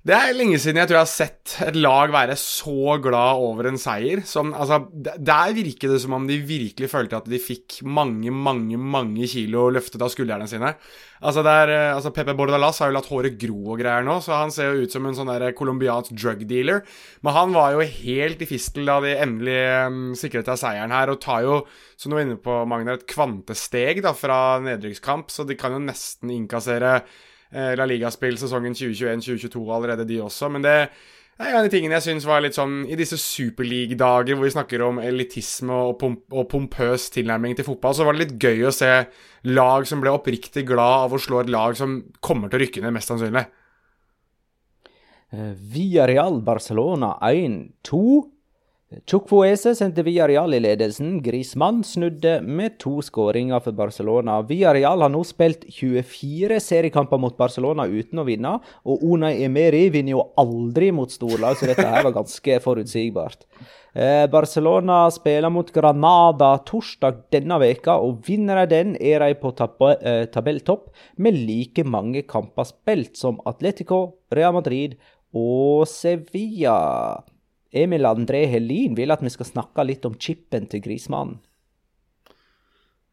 det er lenge siden jeg tror jeg har sett et lag være så glad over en seier. Som, altså, der virker det som om de virkelig følte at de fikk mange, mange mange kilo løftet av skuldrene sine. Altså, der, eh, altså Pepe Bordalas har jo latt håret gro og greier nå, så han ser jo ut som en sånn colombiansk drug dealer. Men han var jo helt i fistel da de endelig um, sikret seg seieren her, og tar jo, som du var inne på, Magnar, et kvantesteg da fra nedrykkskamp, så de kan jo nesten innkassere La Liga-spill sesongen 2021-2022 allerede, de også. Men det er en av de tingene jeg syns var litt sånn i disse superleague-dager hvor vi snakker om elitisme og, pomp og, pompøs tilnærming til fotball, så var det litt gøy å se lag som ble oppriktig glad av å slå et lag som kommer til å rykke ned, mest sannsynlig. Via Real Barcelona 1-2. Chukwueze sendte Villarreal i ledelsen. Grismann snudde med to skåringer for Barcelona. Villarreal har nå spilt 24 seriekamper mot Barcelona uten å vinne, og Unai Emeri vinner jo aldri mot storlag, så dette her var ganske forutsigbart. Eh, Barcelona spiller mot Granada torsdag denne veka, og vinner de den, er de på eh, tabelltopp med like mange kamper spilt som Atletico, Real Madrid og Sevilla. Emil André Helin vil at vi skal snakke litt om chipen til Grismannen.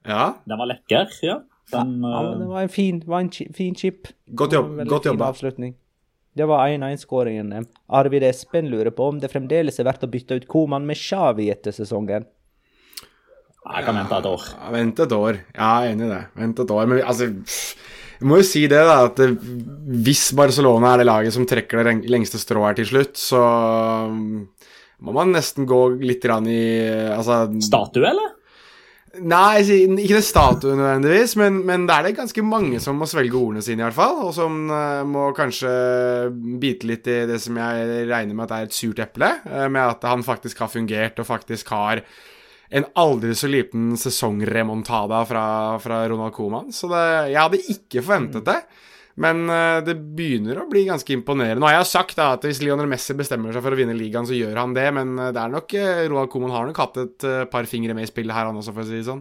Ja. Den var lekker, ja. Den, ja, men det var en fin, var en fin chip. Godt jobb. Godt jobba. Avslutning. Det var 1-1-skåringen. Arvid Espen lurer på om det fremdeles er verdt å bytte ut Koman med Xavi etter sesongen. Jeg kan vente et år. Ja, vente et år. Ja, jeg er enig i det. Vente et år. Men altså jeg må jo si det, da, at hvis Barcelona er det laget som trekker det lengste strået her til slutt, så um, må man nesten gå litt i Altså Statue, eller? Nei, ikke det statue nødvendigvis, men, men det er det ganske mange som må svelge ordene sine, i hvert fall. Og som uh, må kanskje bite litt i det som jeg regner med at er et surt eple. Med at han faktisk har fungert og faktisk har en aldri så liten sesongremontada fra, fra Ronald Coman. Så det, jeg hadde ikke forventet det. Men uh, det begynner å bli ganske imponerende. Nå har jeg sagt da, at hvis Lionel Messi bestemmer seg for å vinne ligaen, så gjør han det. Men uh, det er nok Roald Ronald Coman har nok hatt et par fingre med i spillet her, han også, for å si det sånn.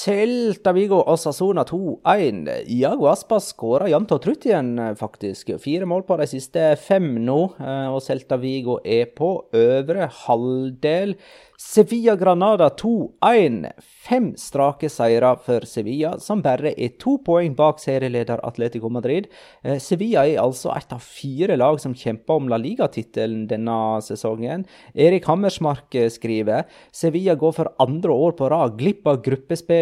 Celta Vigo og Sassona 2-1. Iago Aspas skåra jevnt og trutt igjen, faktisk. Fire mål på de siste fem nå, og Celta Vigo er på øvre halvdel. Sevilla Granada 2-1. Fem strake seire for Sevilla, som bare er to poeng bak serieleder Atletico Madrid. Eh, Sevilla er altså et av fire lag som kjemper om La Liga-tittelen denne sesongen. Erik Hammersmark eh, skriver Sevilla går for andre år på rad glipp av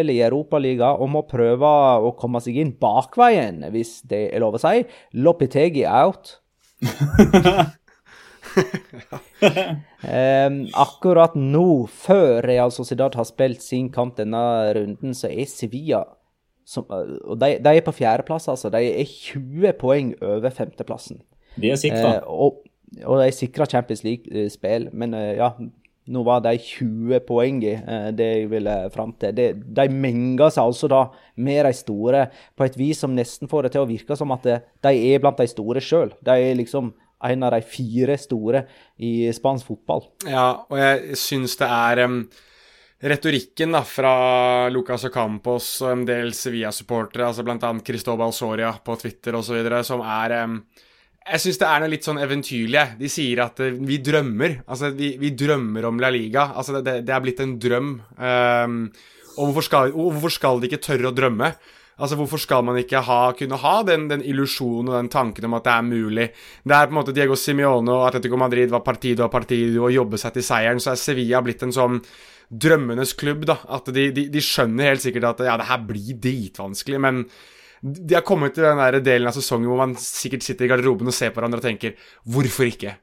gruppespillet i Europaligaen og må prøve å komme seg inn bakveien, hvis det er lov å si. Lopetegi out. um, akkurat nå, før Real Sociedad har spilt sin kamp denne runden, så er Sevilla som, og de, de, er på fjerdeplass, altså. De er 20 poeng over femteplassen. De er sikra. Uh, og, og, de sikra Champions League-spill, men uh, ja nå var de 20 poeng i det jeg ville fram til. De, de menger seg altså da med de store på et vis som nesten får det til å virke som at de er blant de store sjøl. De er liksom en av de fire store i spansk fotball. Ja, og jeg syns det er um, retorikken da, fra Lucas Ocampos og en del Sevilla-supportere, altså bl.a. Cristobal Soria på Twitter osv., som er um, jeg syns det er noe litt sånn eventyrlig. De sier at uh, vi drømmer. Altså, vi, vi, drømmer om La Liga. Altså, det, det er blitt en drøm. Um, og hvorfor skal, hvorfor skal de ikke tørre å drømme? Altså, Hvorfor skal man ikke ha, kunne ha den, den illusjonen og den tanken om at det er mulig? Det er på en måte Diego Simione og Atletico Madrid var partido og partido og jobbe seg til seieren, så er Sevilla blitt en sånn drømmenes klubb. da, At de, de, de skjønner helt sikkert at ja, det her blir dritvanskelig, men de har kommet til den der delen av sesongen hvor man sikkert sitter i garderoben og ser på hverandre og tenker Hvorfor ikke?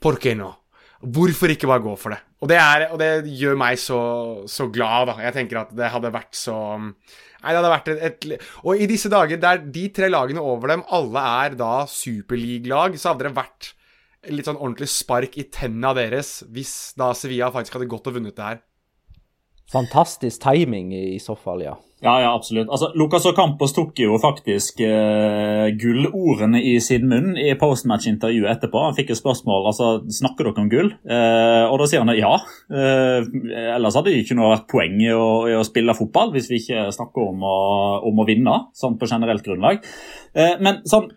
Por qué no? Hvorfor ikke bare gå for det? Og det, er, og det gjør meg så, så, glad, da. Jeg tenker at det hadde vært så Nei, det hadde vært et, et, Og i disse dager der de tre lagene over dem alle er da superleague-lag, så hadde det vært litt sånn ordentlig spark i tenna deres hvis da Sevilla faktisk hadde gått og vunnet det her. Fantastisk timing i så fall, ja. Ja, ja, absolutt. Altså, Lucas Ocampos tok jo faktisk uh, gullordene i sin munn i postmatch-intervjuet etterpå. Han fikk et spørsmål altså, snakker dere om gull, uh, og da sier han ja. Uh, ellers hadde det ikke noe vært poeng i å, i å, spille fotball hvis vi ikke snakker om å, om å vinne, sånn på generelt grunnlag. men sånn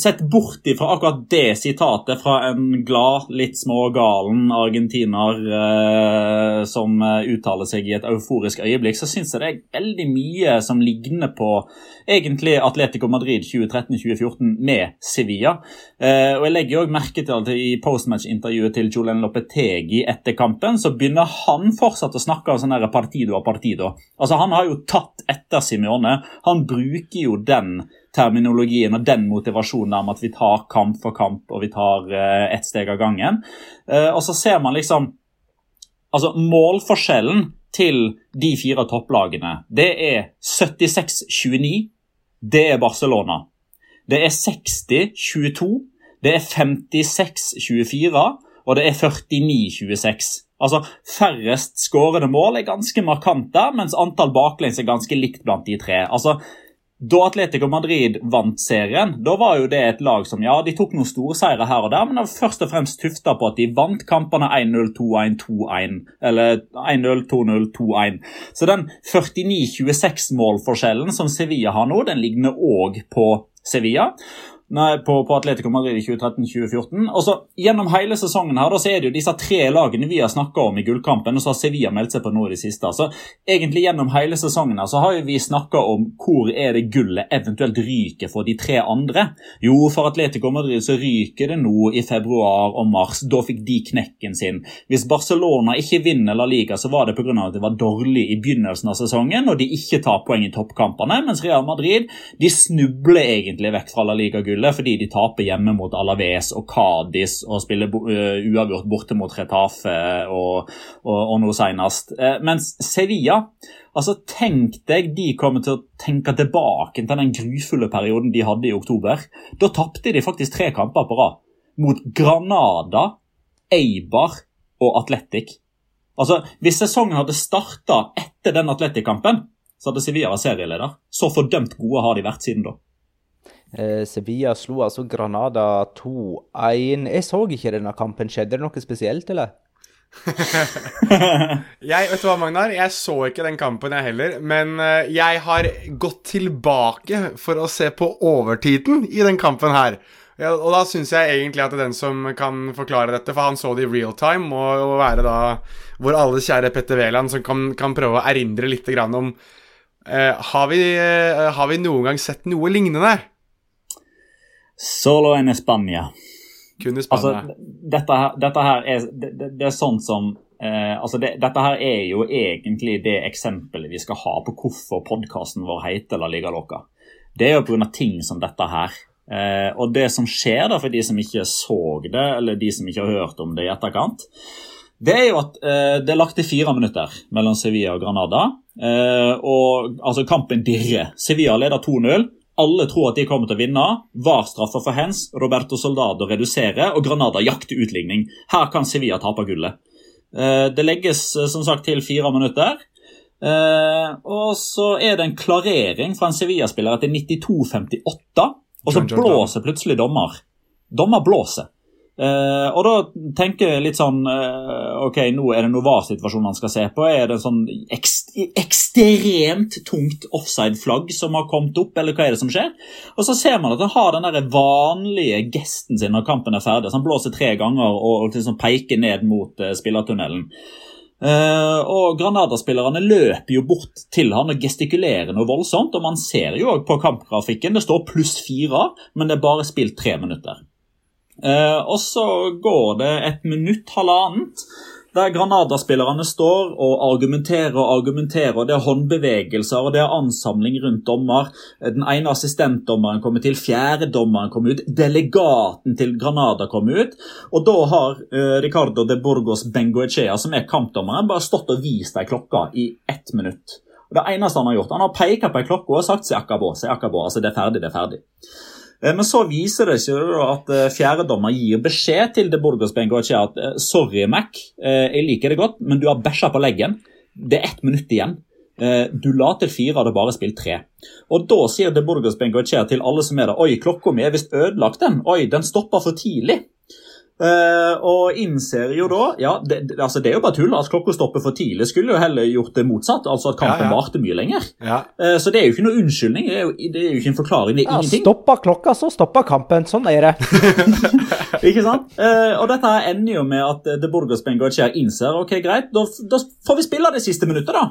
Sett bort ifra akkurat det sitatet fra en glad, litt smågalen argentiner eh, som eh, uttaler seg i et euforisk øyeblikk, så syns jeg det er veldig mye som ligner på egentlig Atletico Madrid 2013-2014 med Sevilla. Eh, og Jeg legger også merke til at i postmatch-intervjuet til Julen Lopetegi etter kampen, så begynner han fortsatt å snakke om sånn partido a partido. Altså Han har jo tatt etter Simione. Han bruker jo den terminologien og den motivasjonen om at vi tar kamp for kamp og vi tar uh, ett steg av gangen. Uh, og så ser man liksom Altså, målforskjellen til de fire topplagene, det er 76-29. Det er Barcelona. Det er 60-22. Det er 56-24. Og det er 49-26. Altså, Færrest skårede mål er ganske markant der, mens antall baklengs er ganske likt blant de tre. Altså, da Atletico Madrid vant serien, da var jo det et lag som ja, de tok noen store seire her og der, men det var først og fremst tufta på at de vant kampene 1-0, 2-1, 2-1. Eller 1-0, 2-0, 2-1. Så den 49-26-målforskjellen som Sevilla har nå, den ligner òg på Sevilla. Nei, på, på Atletico Madrid i 2013-2014. Og så Gjennom hele sesongen her da, så er det jo disse tre lagene vi har snakka om i gullkampen, og så har Sevilla meldt seg på nå i det siste. Så egentlig Gjennom hele sesongen her så har vi snakka om hvor er det gullet eventuelt ryker for de tre andre. Jo, for Atletico Madrid så ryker det nå i februar og mars. Da fikk de knekken sin. Hvis Barcelona ikke vinner La Liga, så var det pga. at det var dårlig i begynnelsen av sesongen, og de ikke tar poeng i toppkampene, mens Real Madrid de snubler egentlig vekk fra La Liga-gullet skylder fordi de taper hjemme mot Alaves og Cádiz og spiller uh, uavgjort borte mot Retafe og, og, og noe senest. Uh, mens Sevilla altså Tenk deg de kommer til å tenke tilbake til den grufulle perioden de hadde i oktober. Da tapte de faktisk tre kamper på rad. Mot Granada, Eibar og Atletic. Altså, Hvis sesongen hadde starta etter den Atletic-kampen, så hadde Sevilla vært serieleder. Så fordømt gode har de vært siden da. Eh, Sevilla slo altså Granada 2-1. Jeg så ikke denne kampen. Skjedde det noe spesielt, eller? jeg, vet du hva, Magnar? Jeg så ikke den kampen, jeg heller. Men eh, jeg har gått tilbake for å se på overtiden i den kampen her. Og da syns jeg egentlig at det er den som kan forklare dette, for han så det i real time, og, og være da vår alles kjære Petter Wæland som kan, kan, prøve å erindre litt om eh, har, vi, eh, har vi noen gang sett noe lignende? Solo en Spania. Kun i Spania. Altså, dette, dette her er det, det, er sånn som eh, altså det, Dette her er jo egentlig det eksempelet vi skal ha på hvorfor podkasten vår heter La Liga Loca. Det er jo pga. ting som dette her. Eh, og det som skjer, da, for de som ikke så det, eller de som ikke har hørt om det i etterkant, det er jo at eh, det er lagt til fire minutter mellom Sevilla og Granada. Eh, og altså Kampen dirrer. Sevilla leder 2-0. Alle tror at de kommer til å vinne. VAR straffer for hens. Roberto Soldado reduserer, og Granada jakter utligning. Her kan Sevilla tape gullet. Eh, det legges eh, som sagt til fire minutter. Eh, og så er det en klarering fra en Sevilla-spiller etter 92-58. Og så blåser plutselig dommer. Dommer blåser. Uh, og da tenker jeg litt sånn uh, Ok, nå er det noe VAR-situasjon han skal se på. Er det sånn ekst ekstremt tungt offside-flagg som har kommet opp, eller hva er det som skjer? Og så ser man at han har den der vanlige gesten sin når kampen er ferdig. Så han blåser tre ganger og, og liksom peker ned mot uh, spillertunnelen. Uh, og Granada-spillerne løper jo bort til han og gestikulerer noe voldsomt. og Man ser jo på kampgrafikken det står pluss fire, men det er bare spilt tre minutter. Uh, og så går det et minutt, halvannet, der Granada-spillerne står og argumenterer og argumenterer. og Det er håndbevegelser og det er ansamling rundt dommer. Den ene assistentdommeren kommer til, fjerdedommeren kommer ut, delegaten til Granada kommer ut. Og da har eh, Ricardo de Burgos Bengoechea, som er kampdommeren, bare stått og vist ei klokka i ett minutt. Og Det eneste han har gjort, han har pekt på ei klokke og sagt 'se akabo', se akabo, altså det er ferdig, det er ferdig. Eh, men så viser det seg at eh, fjerdedommer gir beskjed til De Burgos Bengoche at eh, sorry, Mac, jeg liker det godt, men du har bæsja på leggen. Det er ett minutt igjen. Du la til fire, hadde bare spilt tre. Og Da sier De Burgos Bengoche til alle som er der oi, klokka mi er visst ødelagt. den. Oi, den stoppa for tidlig. Uh, og innser jo da ja, det, altså det er jo bare tull. at Klokka stopper for tidlig. Skulle jo heller gjort det motsatt. altså At kampen ja, ja. varte mye lenger. Ja. Uh, så det er jo ikke noe unnskyldning. Det er jo, det er jo ikke en forklaring. det er ja, ingenting. Stoppa klokka, så stoppa kampen. Sånn er det. ikke sant? Uh, og dette ender jo med at De Burgos Bengochea innser ok, greit, da, da får vi spille det siste minuttet, da.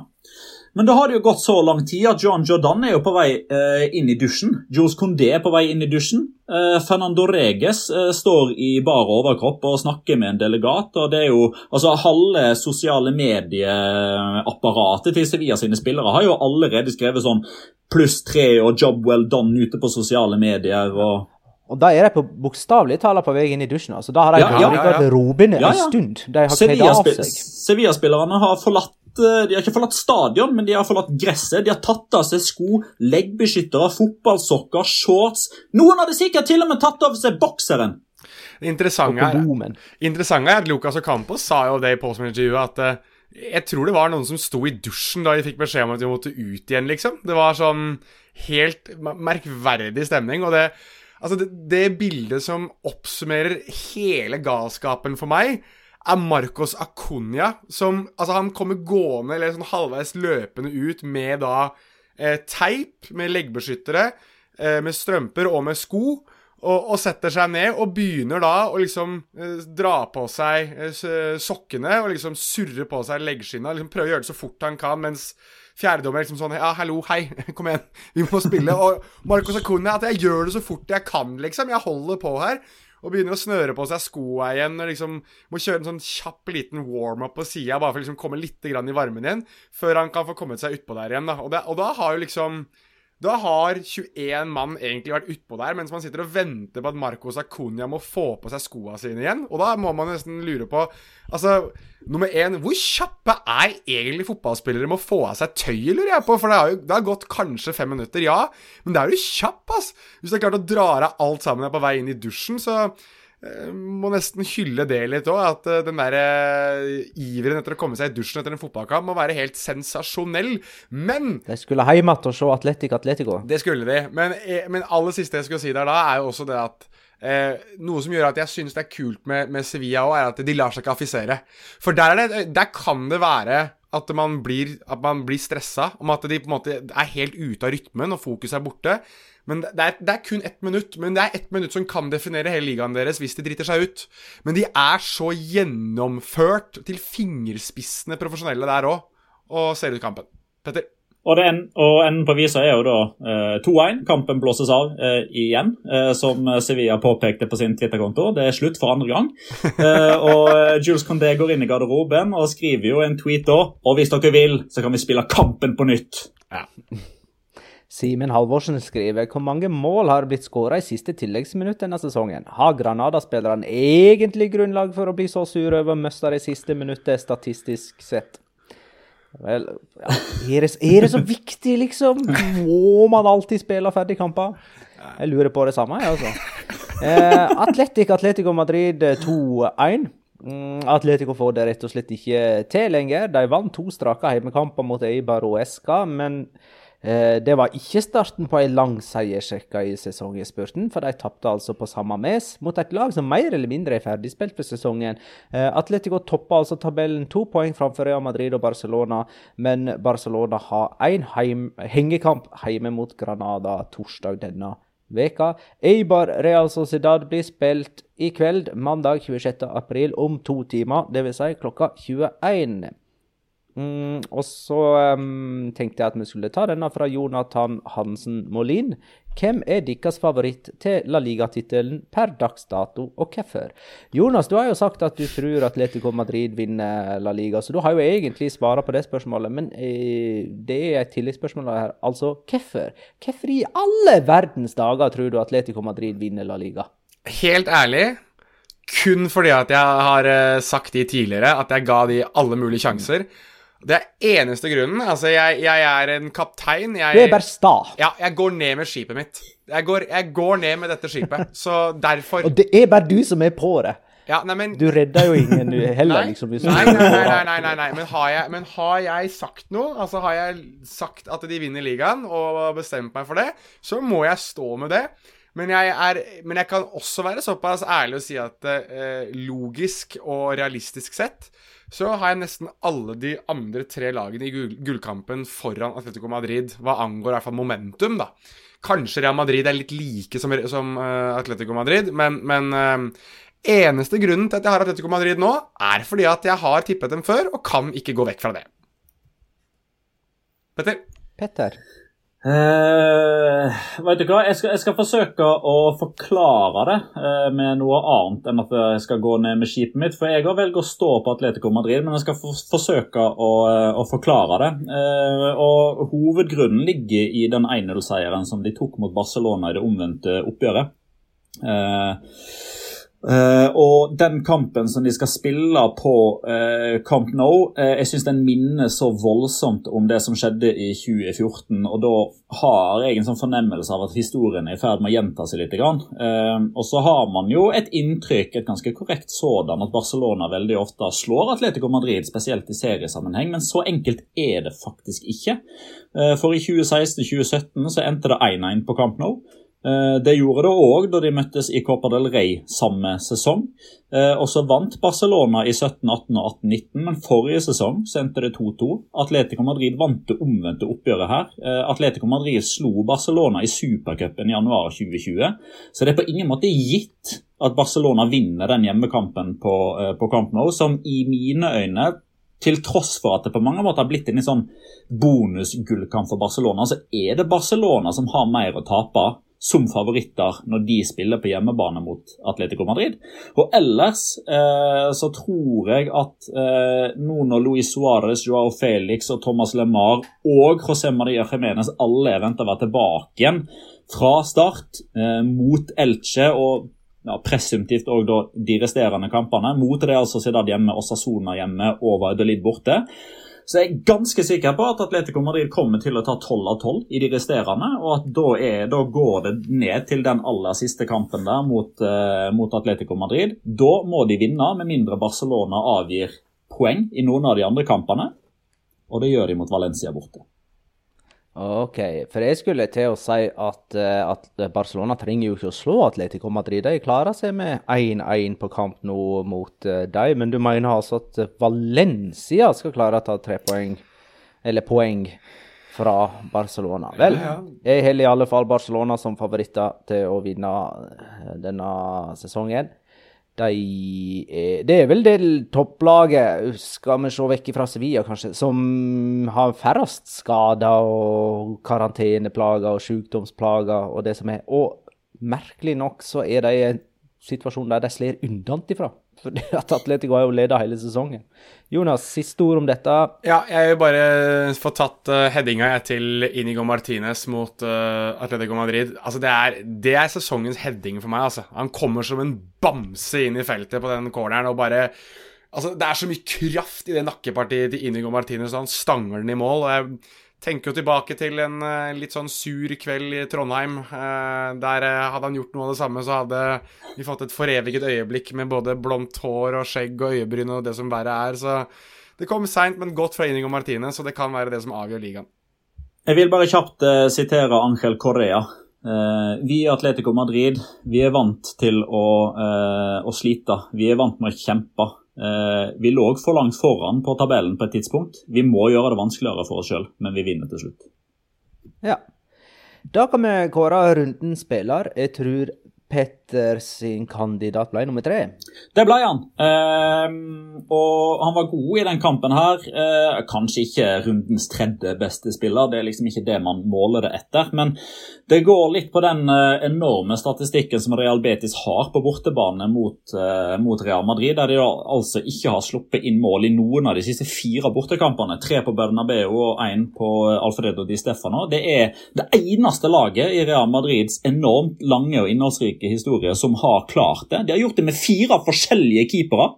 Men da har det jo gått så lang tid at John Jordan er jo på vei eh, inn i dusjen. Jules Condé er på vei inn i dusjen. Eh, Fernando Reges eh, står i bar overkropp og snakker med en delegat. og det er jo, altså Halve sosiale medieapparatet til Sevilla sine spillere har jo allerede skrevet sånn pluss tre og 'job well done' ute på sosiale medier. og og da er de på bokstavelig talt på vei inn i dusjen. altså Da har de ja, ja, ja, ja. robende en stund. De har. Sevilla-spillerne har forlatt de har ikke forlatt stadion, men de har forlatt gresset. De har tatt av seg sko, leggbeskyttere, fotballsokker, shorts. Noen hadde sikkert til og med tatt av seg bokseren. Det interessante er, interessante er at Lucas Ocampos sa jo det i postman-intervjuet at uh, jeg tror det var noen som sto i dusjen da de fikk beskjed om at de måtte ut igjen, liksom. Det var sånn helt merkverdig stemning. Og det, altså det, det bildet som oppsummerer hele galskapen for meg, er Marcos Acuña, som Altså, han kommer gående, eller sånn halvveis løpende ut med da eh, teip, med leggbeskyttere, eh, med strømper og med sko. Og, og, setter seg ned og begynner da å liksom eh, dra på seg eh, sokkene og liksom surre på seg leggskinna. Liksom prøve å gjøre det så fort han kan, mens fjerdedommer liksom sånn Ja, hallo, hei, kom igjen, vi må spille. Og Marcos Acuña at jeg gjør det så fort jeg kan, liksom. Jeg holder på her og begynner å snøre på seg skoa igjen. og liksom Må kjøre en sånn kjapp liten warm-up på sida, bare for å liksom komme litt i varmen igjen, før han kan få kommet seg utpå der igjen. da. Og, det, og da har jo liksom da har 21 mann egentlig vært utpå der, mens man sitter og venter på at Marcos Acuña må få på seg skoa sine igjen. Og da må man nesten lure på Altså, nummer én Hvor kjappe er egentlig fotballspillere med å få av seg tøyet, lurer jeg på? For det har jo det har gått kanskje fem minutter, ja. Men det er jo kjapp, ass. Hvis du har klart å dra av alt sammen på vei inn i dusjen, så må nesten hylle det litt òg. At eh, den der uh, iveren etter å komme seg i dusjen etter en fotballkamp må være helt sensasjonell. Men De skulle hjem igjen og se Atletic Atletico. Det skulle de. Men, men aller siste jeg skulle si der da, er jo også det at Eh, noe som gjør at jeg syns det er kult med, med Sevilla òg, er at de lar seg ikke affisere. For der, er det, der kan det være at man blir, at man blir stressa, om at de på en måte er helt ute av rytmen og fokuset er borte. Men det er, det er kun ett minutt. Men det er ett minutt som kan definere hele ligaen deres hvis de driter seg ut. Men de er så gjennomført til fingerspissene profesjonelle der òg, og ser ut kampen. Petter? Og, det en, og enden på visa er jo da eh, 2-1. Kampen blåses av eh, igjen, eh, som Sevilla påpekte på sin Twitter-konto. Det er slutt for andre gang. Eh, og eh, Jules Condé går inn i garderoben og skriver jo en tweet da. Og hvis dere vil, så kan vi spille kampen på nytt. Ja. Simen Halvorsen skriver hvor mange mål har blitt skåra i siste tilleggsminutt denne sesongen? Har Granada-spillerne egentlig grunnlag for å bli så sure over å miste det siste minuttet, statistisk sett? Vel, ja. er, det, er, det, så viktig, liksom? Må man alltid spille ferdig kamper? Jeg lurer på det samme, jeg, altså. Eh, Atletic, Atletico Madrid 2-1. Mm, Atletico får det rett og slett ikke til lenger. De vant to strake hjemmekamper mot Eibar og Eska, men Eh, det var ikke starten på ei lang seiersrekke i sesonginnspurten, for de tapte altså på samme mes mot et lag som mer eller mindre er ferdigspilt for sesongen. Eh, Atletico toppa altså tabellen to poeng framfor Real Madrid og Barcelona, men Barcelona har én hengekamp hjemme mot Granada torsdag denne veka. Eibar Real Sociedad blir spilt i kveld, mandag 26. april, om to timer, dvs. Si klokka 21. Mm, og så um, tenkte jeg at vi skulle ta denne fra Jonathan Hansen Molin. Hvem er deres favoritt til La Liga-tittelen per dags dato, og hvorfor? Jonas, du har jo sagt at du tror Atletico Madrid vinner La Liga, så du har jo egentlig svara på det spørsmålet. Men eh, det er et tilleggsspørsmål her. Altså, hvorfor? Hvorfor i alle verdens dager tror du Atletico Madrid vinner La Liga? Helt ærlig, kun fordi at jeg har uh, sagt de tidligere, at jeg ga de alle mulige sjanser. Det er eneste grunnen. Altså, jeg, jeg er en kaptein. Jeg, du er bare sta. Ja, jeg går ned med skipet mitt. Jeg går, jeg går ned med dette skipet, så derfor Og det er bare du som er på det. Ja, nei, men... Du redder jo ingen heller, nei. liksom. Nei, nei, nei, nei, nei, Men, har jeg, men har jeg sagt noe, altså har jeg sagt at de vinner ligaen, og bestemt meg for det, så må jeg stå med det. Men jeg, er, men jeg kan også være såpass ærlig og si at eh, logisk og realistisk sett så har jeg nesten alle de andre tre lagene i gull gullkampen foran Atletico Madrid, hva angår i hvert fall momentum, da. Kanskje Real Madrid er litt like som, som uh, Atletico Madrid, men, men uh, eneste grunnen til at jeg har Atletico Madrid nå, er fordi at jeg har tippet dem før, og kan ikke gå vekk fra det. Petter? Petter? Uh, vet du hva, jeg skal, jeg skal, forsøke å forklare det uh, med noe annet enn at jeg skal gå ned med skipet mitt. For jeg har velger å stå på Atletico Madrid, men jeg skal for, forsøke å, uh, å, forklare det. og Hovedgrunnen ligger i den 1-0-seieren som de tok mot Barcelona i det omvendte oppgjøret. Uh, og den kampen som de skal spille på uh, Camp Nou, uh, jeg syns den minner så voldsomt om det som skjedde i 2014. Og da har jeg en sånn fornemmelse av at historien er i ferd med å gjenta seg litt. og så har man jo et inntrykk, et ganske korrekt sådan, at Barcelona veldig ofte slår Atletico Madrid, spesielt i seriesammenheng, men så enkelt er det faktisk ikke. for i 2016-2017 så endte det 1-1 på Camp Nou. Eh, det gjorde det òg da de møttes i Copa del Rey samme sesong. Eh, og så vant Barcelona i 17, 18 og 18, 19, men forrige sesong sendte det 2-2. Atletico Madrid vant det omvendte oppgjøret her. Eh, Atletico Madrid slo Barcelona i supercupen i januar 2020, så det er på ingen måte gitt at Barcelona vinner den hjemmekampen på, på Camp Nou, som i mine øyne til tross for at det på mange måter har blitt en sånn bonusgullkamp for Barcelona, så er det Barcelona som har mer å tape som favoritter når de spiller på hjemmebane mot Atletico Madrid. Og ellers eh, så tror jeg at eh, nå når Luis Suárez, Joao Felix og Thomas LeMar og José Maria Jiménez alle er venta å være tilbake igjen fra start eh, mot Elche og ja, presumptivt òg de resterende kampene, mot det altså Zidad hjemme, Osasona hjemme og Valladolid borte, så jeg er ganske sikker på at Atletico Madrid kommer til å ta 12 av 12 i de resterende, og at da, er, da går det ned til den aller siste kampen der mot, uh, mot, Atletico Madrid. Da må de vinne, med mindre Barcelona avgir poeng i noen av de andre kampene. Og det gjør de mot Valencia borte. OK. For jeg skulle til å si at, eh, at Barcelona trenger jo ikke å slå Atletico Madrid. De klarer seg med 1-1 på kamp nå mot uh, dem. Men du mener altså at Valencia skal klare å ta tre poeng, eller poeng, fra Barcelona? Vel, jeg holder i alle fall Barcelona som favoritter til å vinne eh, denne sesongen. De er, det er vel det topplaget, skal vi se vekk fra Sevilla kanskje, som har færrest skader og karanteneplager og sykdomsplager og det som er. Og merkelig nok så er de en situasjon der de slår unnafra. Fordi at Atletico har jo leda hele sesongen. Jonas, siste ord om dette? Ja, jeg vil bare få tatt uh, headinga til Inigo Martinez mot uh, Atletico Madrid. Altså, det er, det er, sesongens heading for meg, altså. Han kommer som en bamse inn i feltet på den corneren og bare Altså, det er så mye kraft i det nakkepartiet til Inigo Martinez, og han stanger den i mål. og jeg tenker jo tilbake til en uh, litt sånn sur kveld i Trondheim. Uh, der uh, hadde han gjort noe av det samme, så hadde vi fått et foreviget øyeblikk med både blondt hår og skjegg og øyebryn og det som verre er. Så det kom seint, men godt fra Inigo Martine, så det kan være det som avgjør ligaen. Jeg vil bare kjapt sitere Angel Correa. vi i Atletico Madrid vi er vant til å, å slite. Vi er vant med å kjempe. Eh, vi lå for langt foran på tabellen på et tidspunkt. Vi må gjøre det vanskeligere for oss sjøl, men vi vinner til slutt. Ja. Da kan vi kåre runden spiller. Jeg tror Petter sin kandidat ble nummer tre. Det ble han. Eh, og han var god i den kampen her. Eh, kanskje ikke rundens tredje beste spiller, det er liksom ikke det man måler det etter. Men det går litt på den eh, enorme statistikken som Real Betis har på bortebane mot, eh, mot, Real Madrid, der de altså ikke har sluppet inn mål i noen av de siste fire bortekampene. Tre på Bernabeu og én på Alfredo Di Stefano. Det er det eneste laget i Real Madrids enormt lange og innholdsrike innholdsrike historier som har klart det. De har gjort det med fire forskjellige keepere.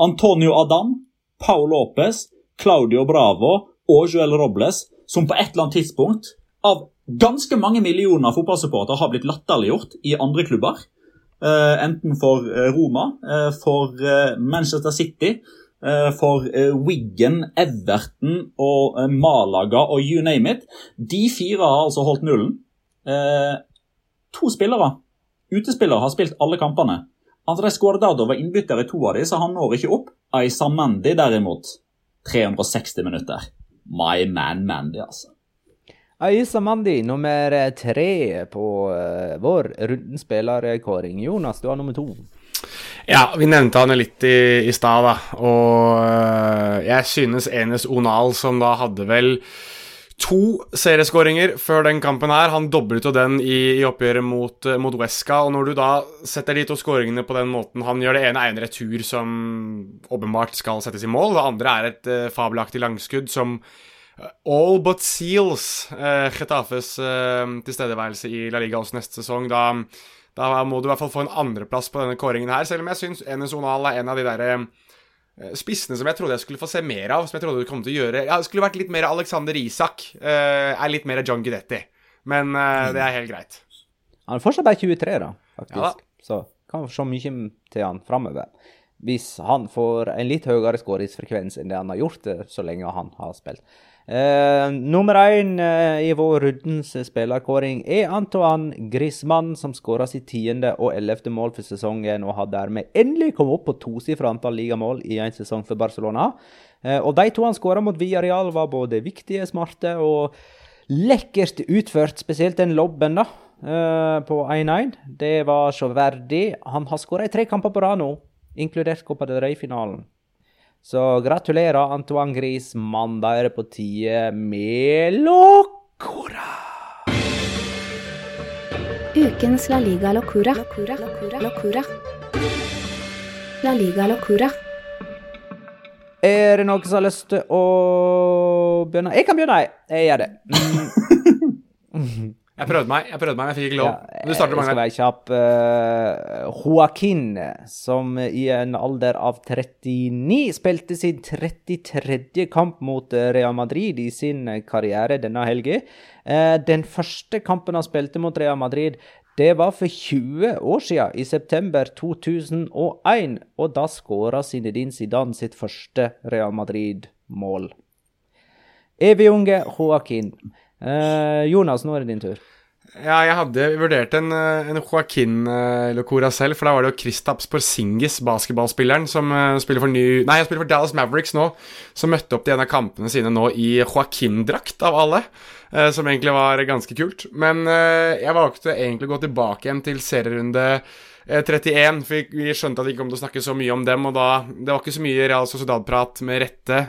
Antonio Adam, Paul Lopez, Claudio Bravo og Joel Robles, som på et eller annet tidspunkt av ganske mange millioner fotballsupportere har blitt latterliggjort i andre klubber. Uh, enten for uh, Roma, uh, for Manchester City, for Wiggen, Everton og Malaga og you name it. De fire har altså holdt nullen. to spillere Utespillere har spilt alle kampene. Andres Guardado var innbytter i to av de, så han når ikke opp. Aisa Mandy derimot 360 minutter. My man Mandy, altså. Aisa Mandi, nummer tre på uh, vår runden spillerkåring. Jonas, du har nummer to. Ja, vi nevnte han litt i, i stad, da. Og uh, jeg synes Enes Onal, som da hadde vel to serieskåringer før den kampen her. Han doblet jo den i, i oppgjøret mot, uh, mot Wesca. Og når du da setter de to skåringene på den måten Han gjør det ene er en retur som åpenbart skal settes i mål. Det andre er et uh, fabelaktig langskudd som uh, all but seals uh, Chetafes tilstedeværelse i La Liga også neste sesong. Da, da må du i hvert fall få en andreplass på denne kåringen her, selv om jeg syns Enes Onal er en av de derre Eh, spissene som jeg trodde jeg skulle få se mer av. Som jeg trodde du kom til å gjøre Ja, det skulle vært litt mer Alexander Isak. Uh, er litt mer John Gudetti. Men uh, det er helt greit. Han er fortsatt bare 23, da, faktisk. Ja, da. Så kan se mye til han framover. Hvis han får en litt høyere skåringsfrekvens enn det han har gjort så lenge han har spilt. Uh, nummer én uh, i vår rundens spillerkåring er Antoine Griezmann, som skåra sitt tiende og ellevte mål for sesongen, og har dermed endelig kommet opp på tosifra antall ligamål i en sesong for Barcelona. Uh, og de to han skåra mot Villarreal, var både viktige, smarte og lekkert utført. Spesielt den lobben da, på 1-1. Det var så verdig. Han har skåra i tre kamper på rad nå, inkludert Copa del Rey-finalen. Så gratulerer, Antoine Gris. Mandag er det på tide med Locora. Ukens La Liga Locura. Locura. Locura. Locura. La Liga Locura. Er det noen som har lyst til å begynne? Jeg kan begynne, jeg. gjør det. Jeg prøvde meg, jeg prøvde meg, men jeg fikk ikke lov. Ja, du starter, Jeg skal være kjapp. Uh, Joaquin, som i en alder av 39 spilte sin 33. kamp mot eh, Real Madrid i sin karriere denne helgen. Uh, den første kampen han spilte mot Real Madrid, det var for 20 år siden, i september 2001. Og da skåra Zinedine Zidane sitt første Real Madrid-mål. Evig unge Joaquin. Eh, Jonas, nå er det din tur. Ja, jeg hadde vurdert en, eh, en Joaquin Eller Locora selv, for da var det jo Kristaps Porzingis, basketballspilleren, som uh, spiller for New Nei, spiller for Dallas Mavericks nå, som møtte opp til en av kampene sine nå i Joaquin-drakt, av alle. Som egentlig var ganske kult. Men jeg valgte egentlig å gå tilbake igjen til serierunde 31, for vi skjønte at vi ikke kom til å snakke så mye om dem, og da Det var ikke så mye Real Sociedad-prat med rette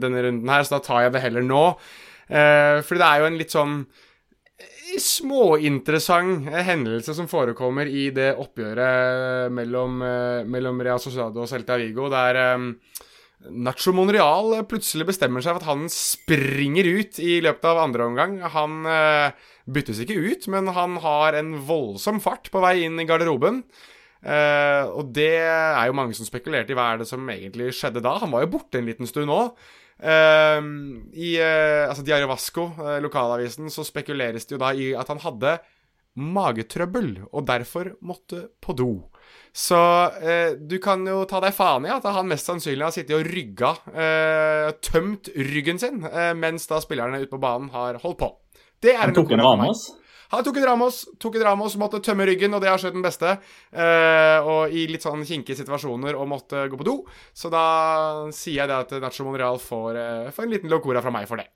denne runden her, så da tar jeg det heller nå. Fordi det er jo en litt sånn småinteressant hendelse som forekommer i det oppgjøret mellom, eh, mellom Real Sociedad og Celta Vigo, der eh, Nacho Monreal plutselig bestemmer seg for at han springer ut i løpet av andre omgang. Han eh, byttes ikke ut, men han har en voldsom fart på vei inn i garderoben. Uh, og det er jo mange som spekulerte i hva er det som egentlig skjedde da. Han var jo borte en liten stund nå. Uh, I uh, altså Diario Vasco, uh, lokalavisen, så spekuleres det jo da i at han hadde magetrøbbel, og derfor måtte på do. Så uh, du kan jo ta deg faen i at han mest sannsynlig har sittet og rygga, tømt ryggen sin, mens da spillerne ute på banen har holdt på. Det er han tok en Ramos? Han tok et Ramos, tok et Ramos, måtte tømme ryggen, og det har skjedd den beste. Eh, og i litt sånn kinkige situasjoner og måtte gå på do. Så da sier jeg det at Nacho Monreal får, uh, får en liten locora fra meg for det.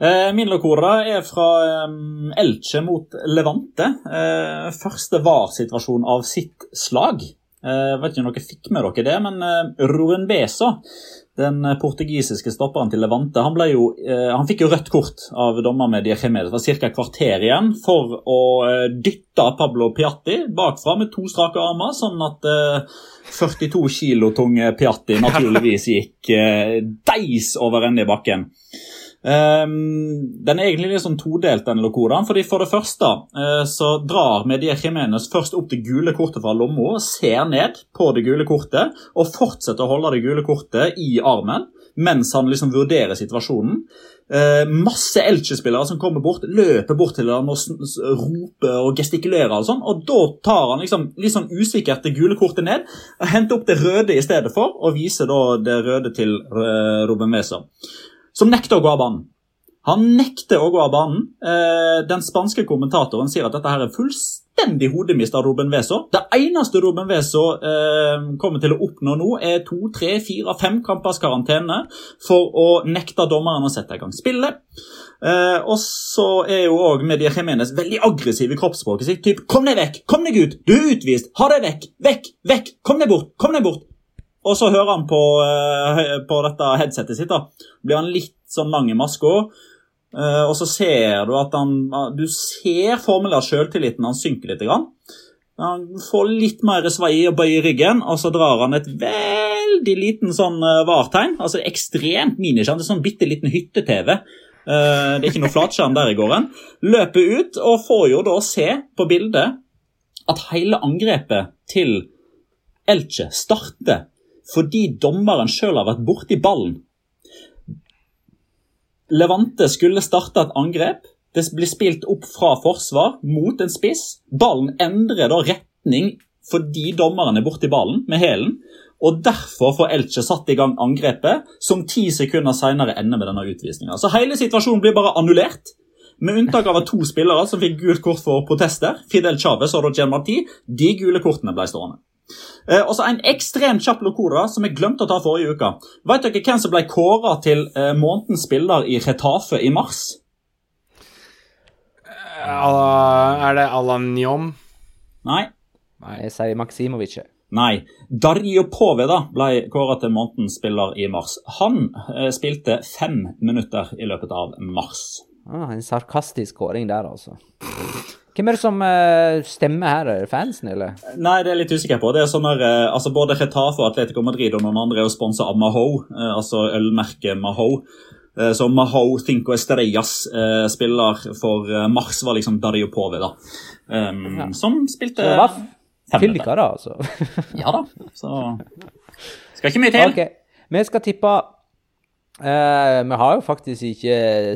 Uh, min locora er fra um, Elche mot Levante. første VAR-situasjon av sitt slag. Jeg vet ikke om dere fikk med dere det, men Ruben Beso den portugisiske stopperen til Levante han, jo, eh, han fikk jo rødt kort av dommer med Diachemed. Det var ca. kvarter igjen for å eh, dytte Pablo Piatti bakfra med to strake armer, sånn at eh, 42 kilo tunge Piatti naturligvis gikk eh, deis over ende i bakken. Um, den er egentlig litt sånn todelt, den lokoraen. fordi For det første uh, så drar Medie Jimenez først opp det gule kortet fra lomma, ser ned på det gule kortet og fortsetter å holde det gule kortet i armen mens han liksom vurderer situasjonen. Uh, masse Elche-spillere som kommer bort, løper bort til ham og roper og gestikulerer. Og sånn, og da tar han liksom litt sånn usikkert det gule kortet ned, og henter opp det røde i stedet for, og viser da det røde til uh, Robin Mesa som nekter å gå av banen. Han nekter å gå av banen. Eh, den spanske kommentatoren sier at dette her er fullstendig hodemist av Ruben Weso. Det eneste Ruben Veso eh, kommer til å oppnå nå, er to, tre, fire, fem kampers karantene for å nekte dommeren å sette i gang spillet. Eh, og så er jo òg Media Jimenez veldig aggressiv i kroppsspråket sitt. Typ 'Kom deg vekk! Kom deg ut! Du er utvist! Ha deg vekk! Vekk! Vekk! Kom deg bort! Kom deg bort!' Og så hører han på, uh, på dette headsetet sitt. da. Blir han litt sånn lang i maska. Uh, og så ser du at han Du ser formelen av sjøltilliten hans synker litt. Grann. Han får litt mer svei og bøy i ryggen, og så drar han et veldig liten sånn uh, vartegn. Altså ekstremt miniskjerm. Er sånn bitte liten hytte-TV. Det er ikke noe flatskjerm der i gården. Løper ut og får jo da se på bildet at hele angrepet til Elche starter fordi dommeren sjøl har vært borti ballen. Levante skulle starte et angrep. Det blir spilt opp fra forsvar mot en spiss. Ballen endrer da retning fordi dommeren er borti ballen med hælen. Og Derfor får Elche satt i gang angrepet, som ti sekunder senere ender med denne utvisninga. Så hele situasjonen blir bare annullert. Med unntak av to spillere som fikk gult kort for protester, Fidel Chávez og Roger Marti. De gule kortene ble stående. Eh, og så En ekstremt kjapp lokora som jeg glemte å ta forrige uke. Vet dere hvem som ble kåra til eh, månedens spiller i Retafe i mars? Uh, er det Alan Njom? Nei. Nei. Jeg sier Maksimovic. Nei. Dario Poveda ble kåra til månedens spiller i mars. Han eh, spilte fem minutter i løpet av mars. Ah, en sarkastisk kåring der, altså. Hvem er det som uh, stemmer her? Er det fansen, eller? Nei, det er jeg litt usikker på. Det er sånn der, uh, altså Både Retafe, Atletico Madrid og noen andre er jo sponsa av Maho, uh, altså ølmerket Maho. Så Maho Cinco Estrellas spiller for Mars var liksom Dario Pove, da. Um, ja. Som spilte fylka, da, altså? ja da. Så skal ikke mye til. Okay. Vi skal tippe Eh, vi har jo faktisk ikke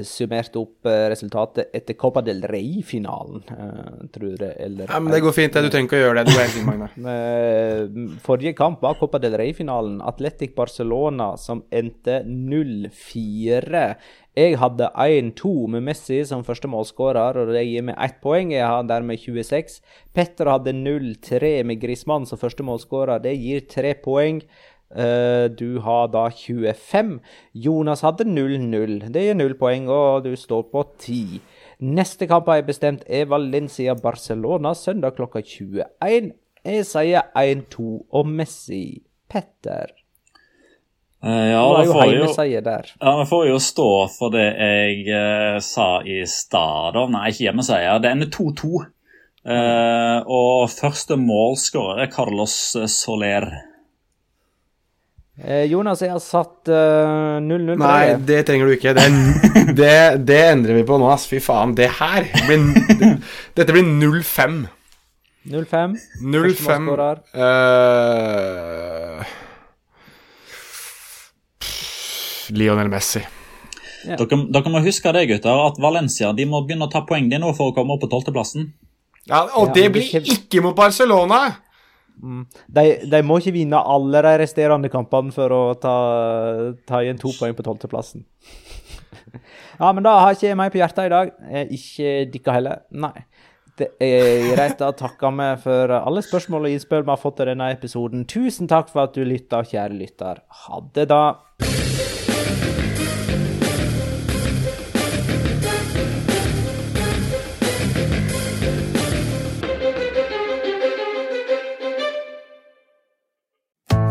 summert opp eh, resultatet etter Copa del Rey-finalen, eh, tror jeg. Eller, Ja, men Det går fint. Du trenger ikke å gjøre det. Helt. Eh, Forrige kamp var Copa del Rey-finalen. Atletic Barcelona som endte 0-4. Jeg hadde 1-2 med Messi som første målskårer, og det gir meg ett poeng. Jeg har dermed 26. Petter hadde 0-3 med Grismann som første målskårer. Det gir tre poeng. Eh, du har da 25. Jonas hadde 0-0. Det gir null poeng, og du står på 10. Neste kamp har jeg bestemt er Valencia-Barcelona søndag klokka 21. Jeg sier 1-2 og Messi. Petter. Eh, ja, da får jo, der. ja, da får jo stå for det jeg eh, sa i stad. Nei, ikke hjemmeseier. Det ender 2-2. Eh, og første målskårer er Carlos Soler. Eh, Jonas, jeg har satt eh, 0-0 på Nei, det trenger du ikke. Det, det, det endrer vi på nå, ass. Fy faen. Det her blir Dette blir 0-5. 0-5. 0-5 målskårer. eh, Lionel Messi. Yeah. Dere, dere må huske det, gutter, at Valencia de må begynne å ta poeng de nå for å komme opp på tolvteplassen. Ja, og Ja, det blir ikke- ikke mot Barcelona! De, de må ikke vinne alle de resterende kampene for å ta, ta igjen to poeng på tolvteplassen. ja, men da har ikke jeg mer på hjertet i dag. Ikke dere heller. Nei. Det er greit. Da takker vi for alle spørsmål og innspill vi har fått til denne episoden. Tusen takk for at du lytta, kjære lytter. Ha det, da.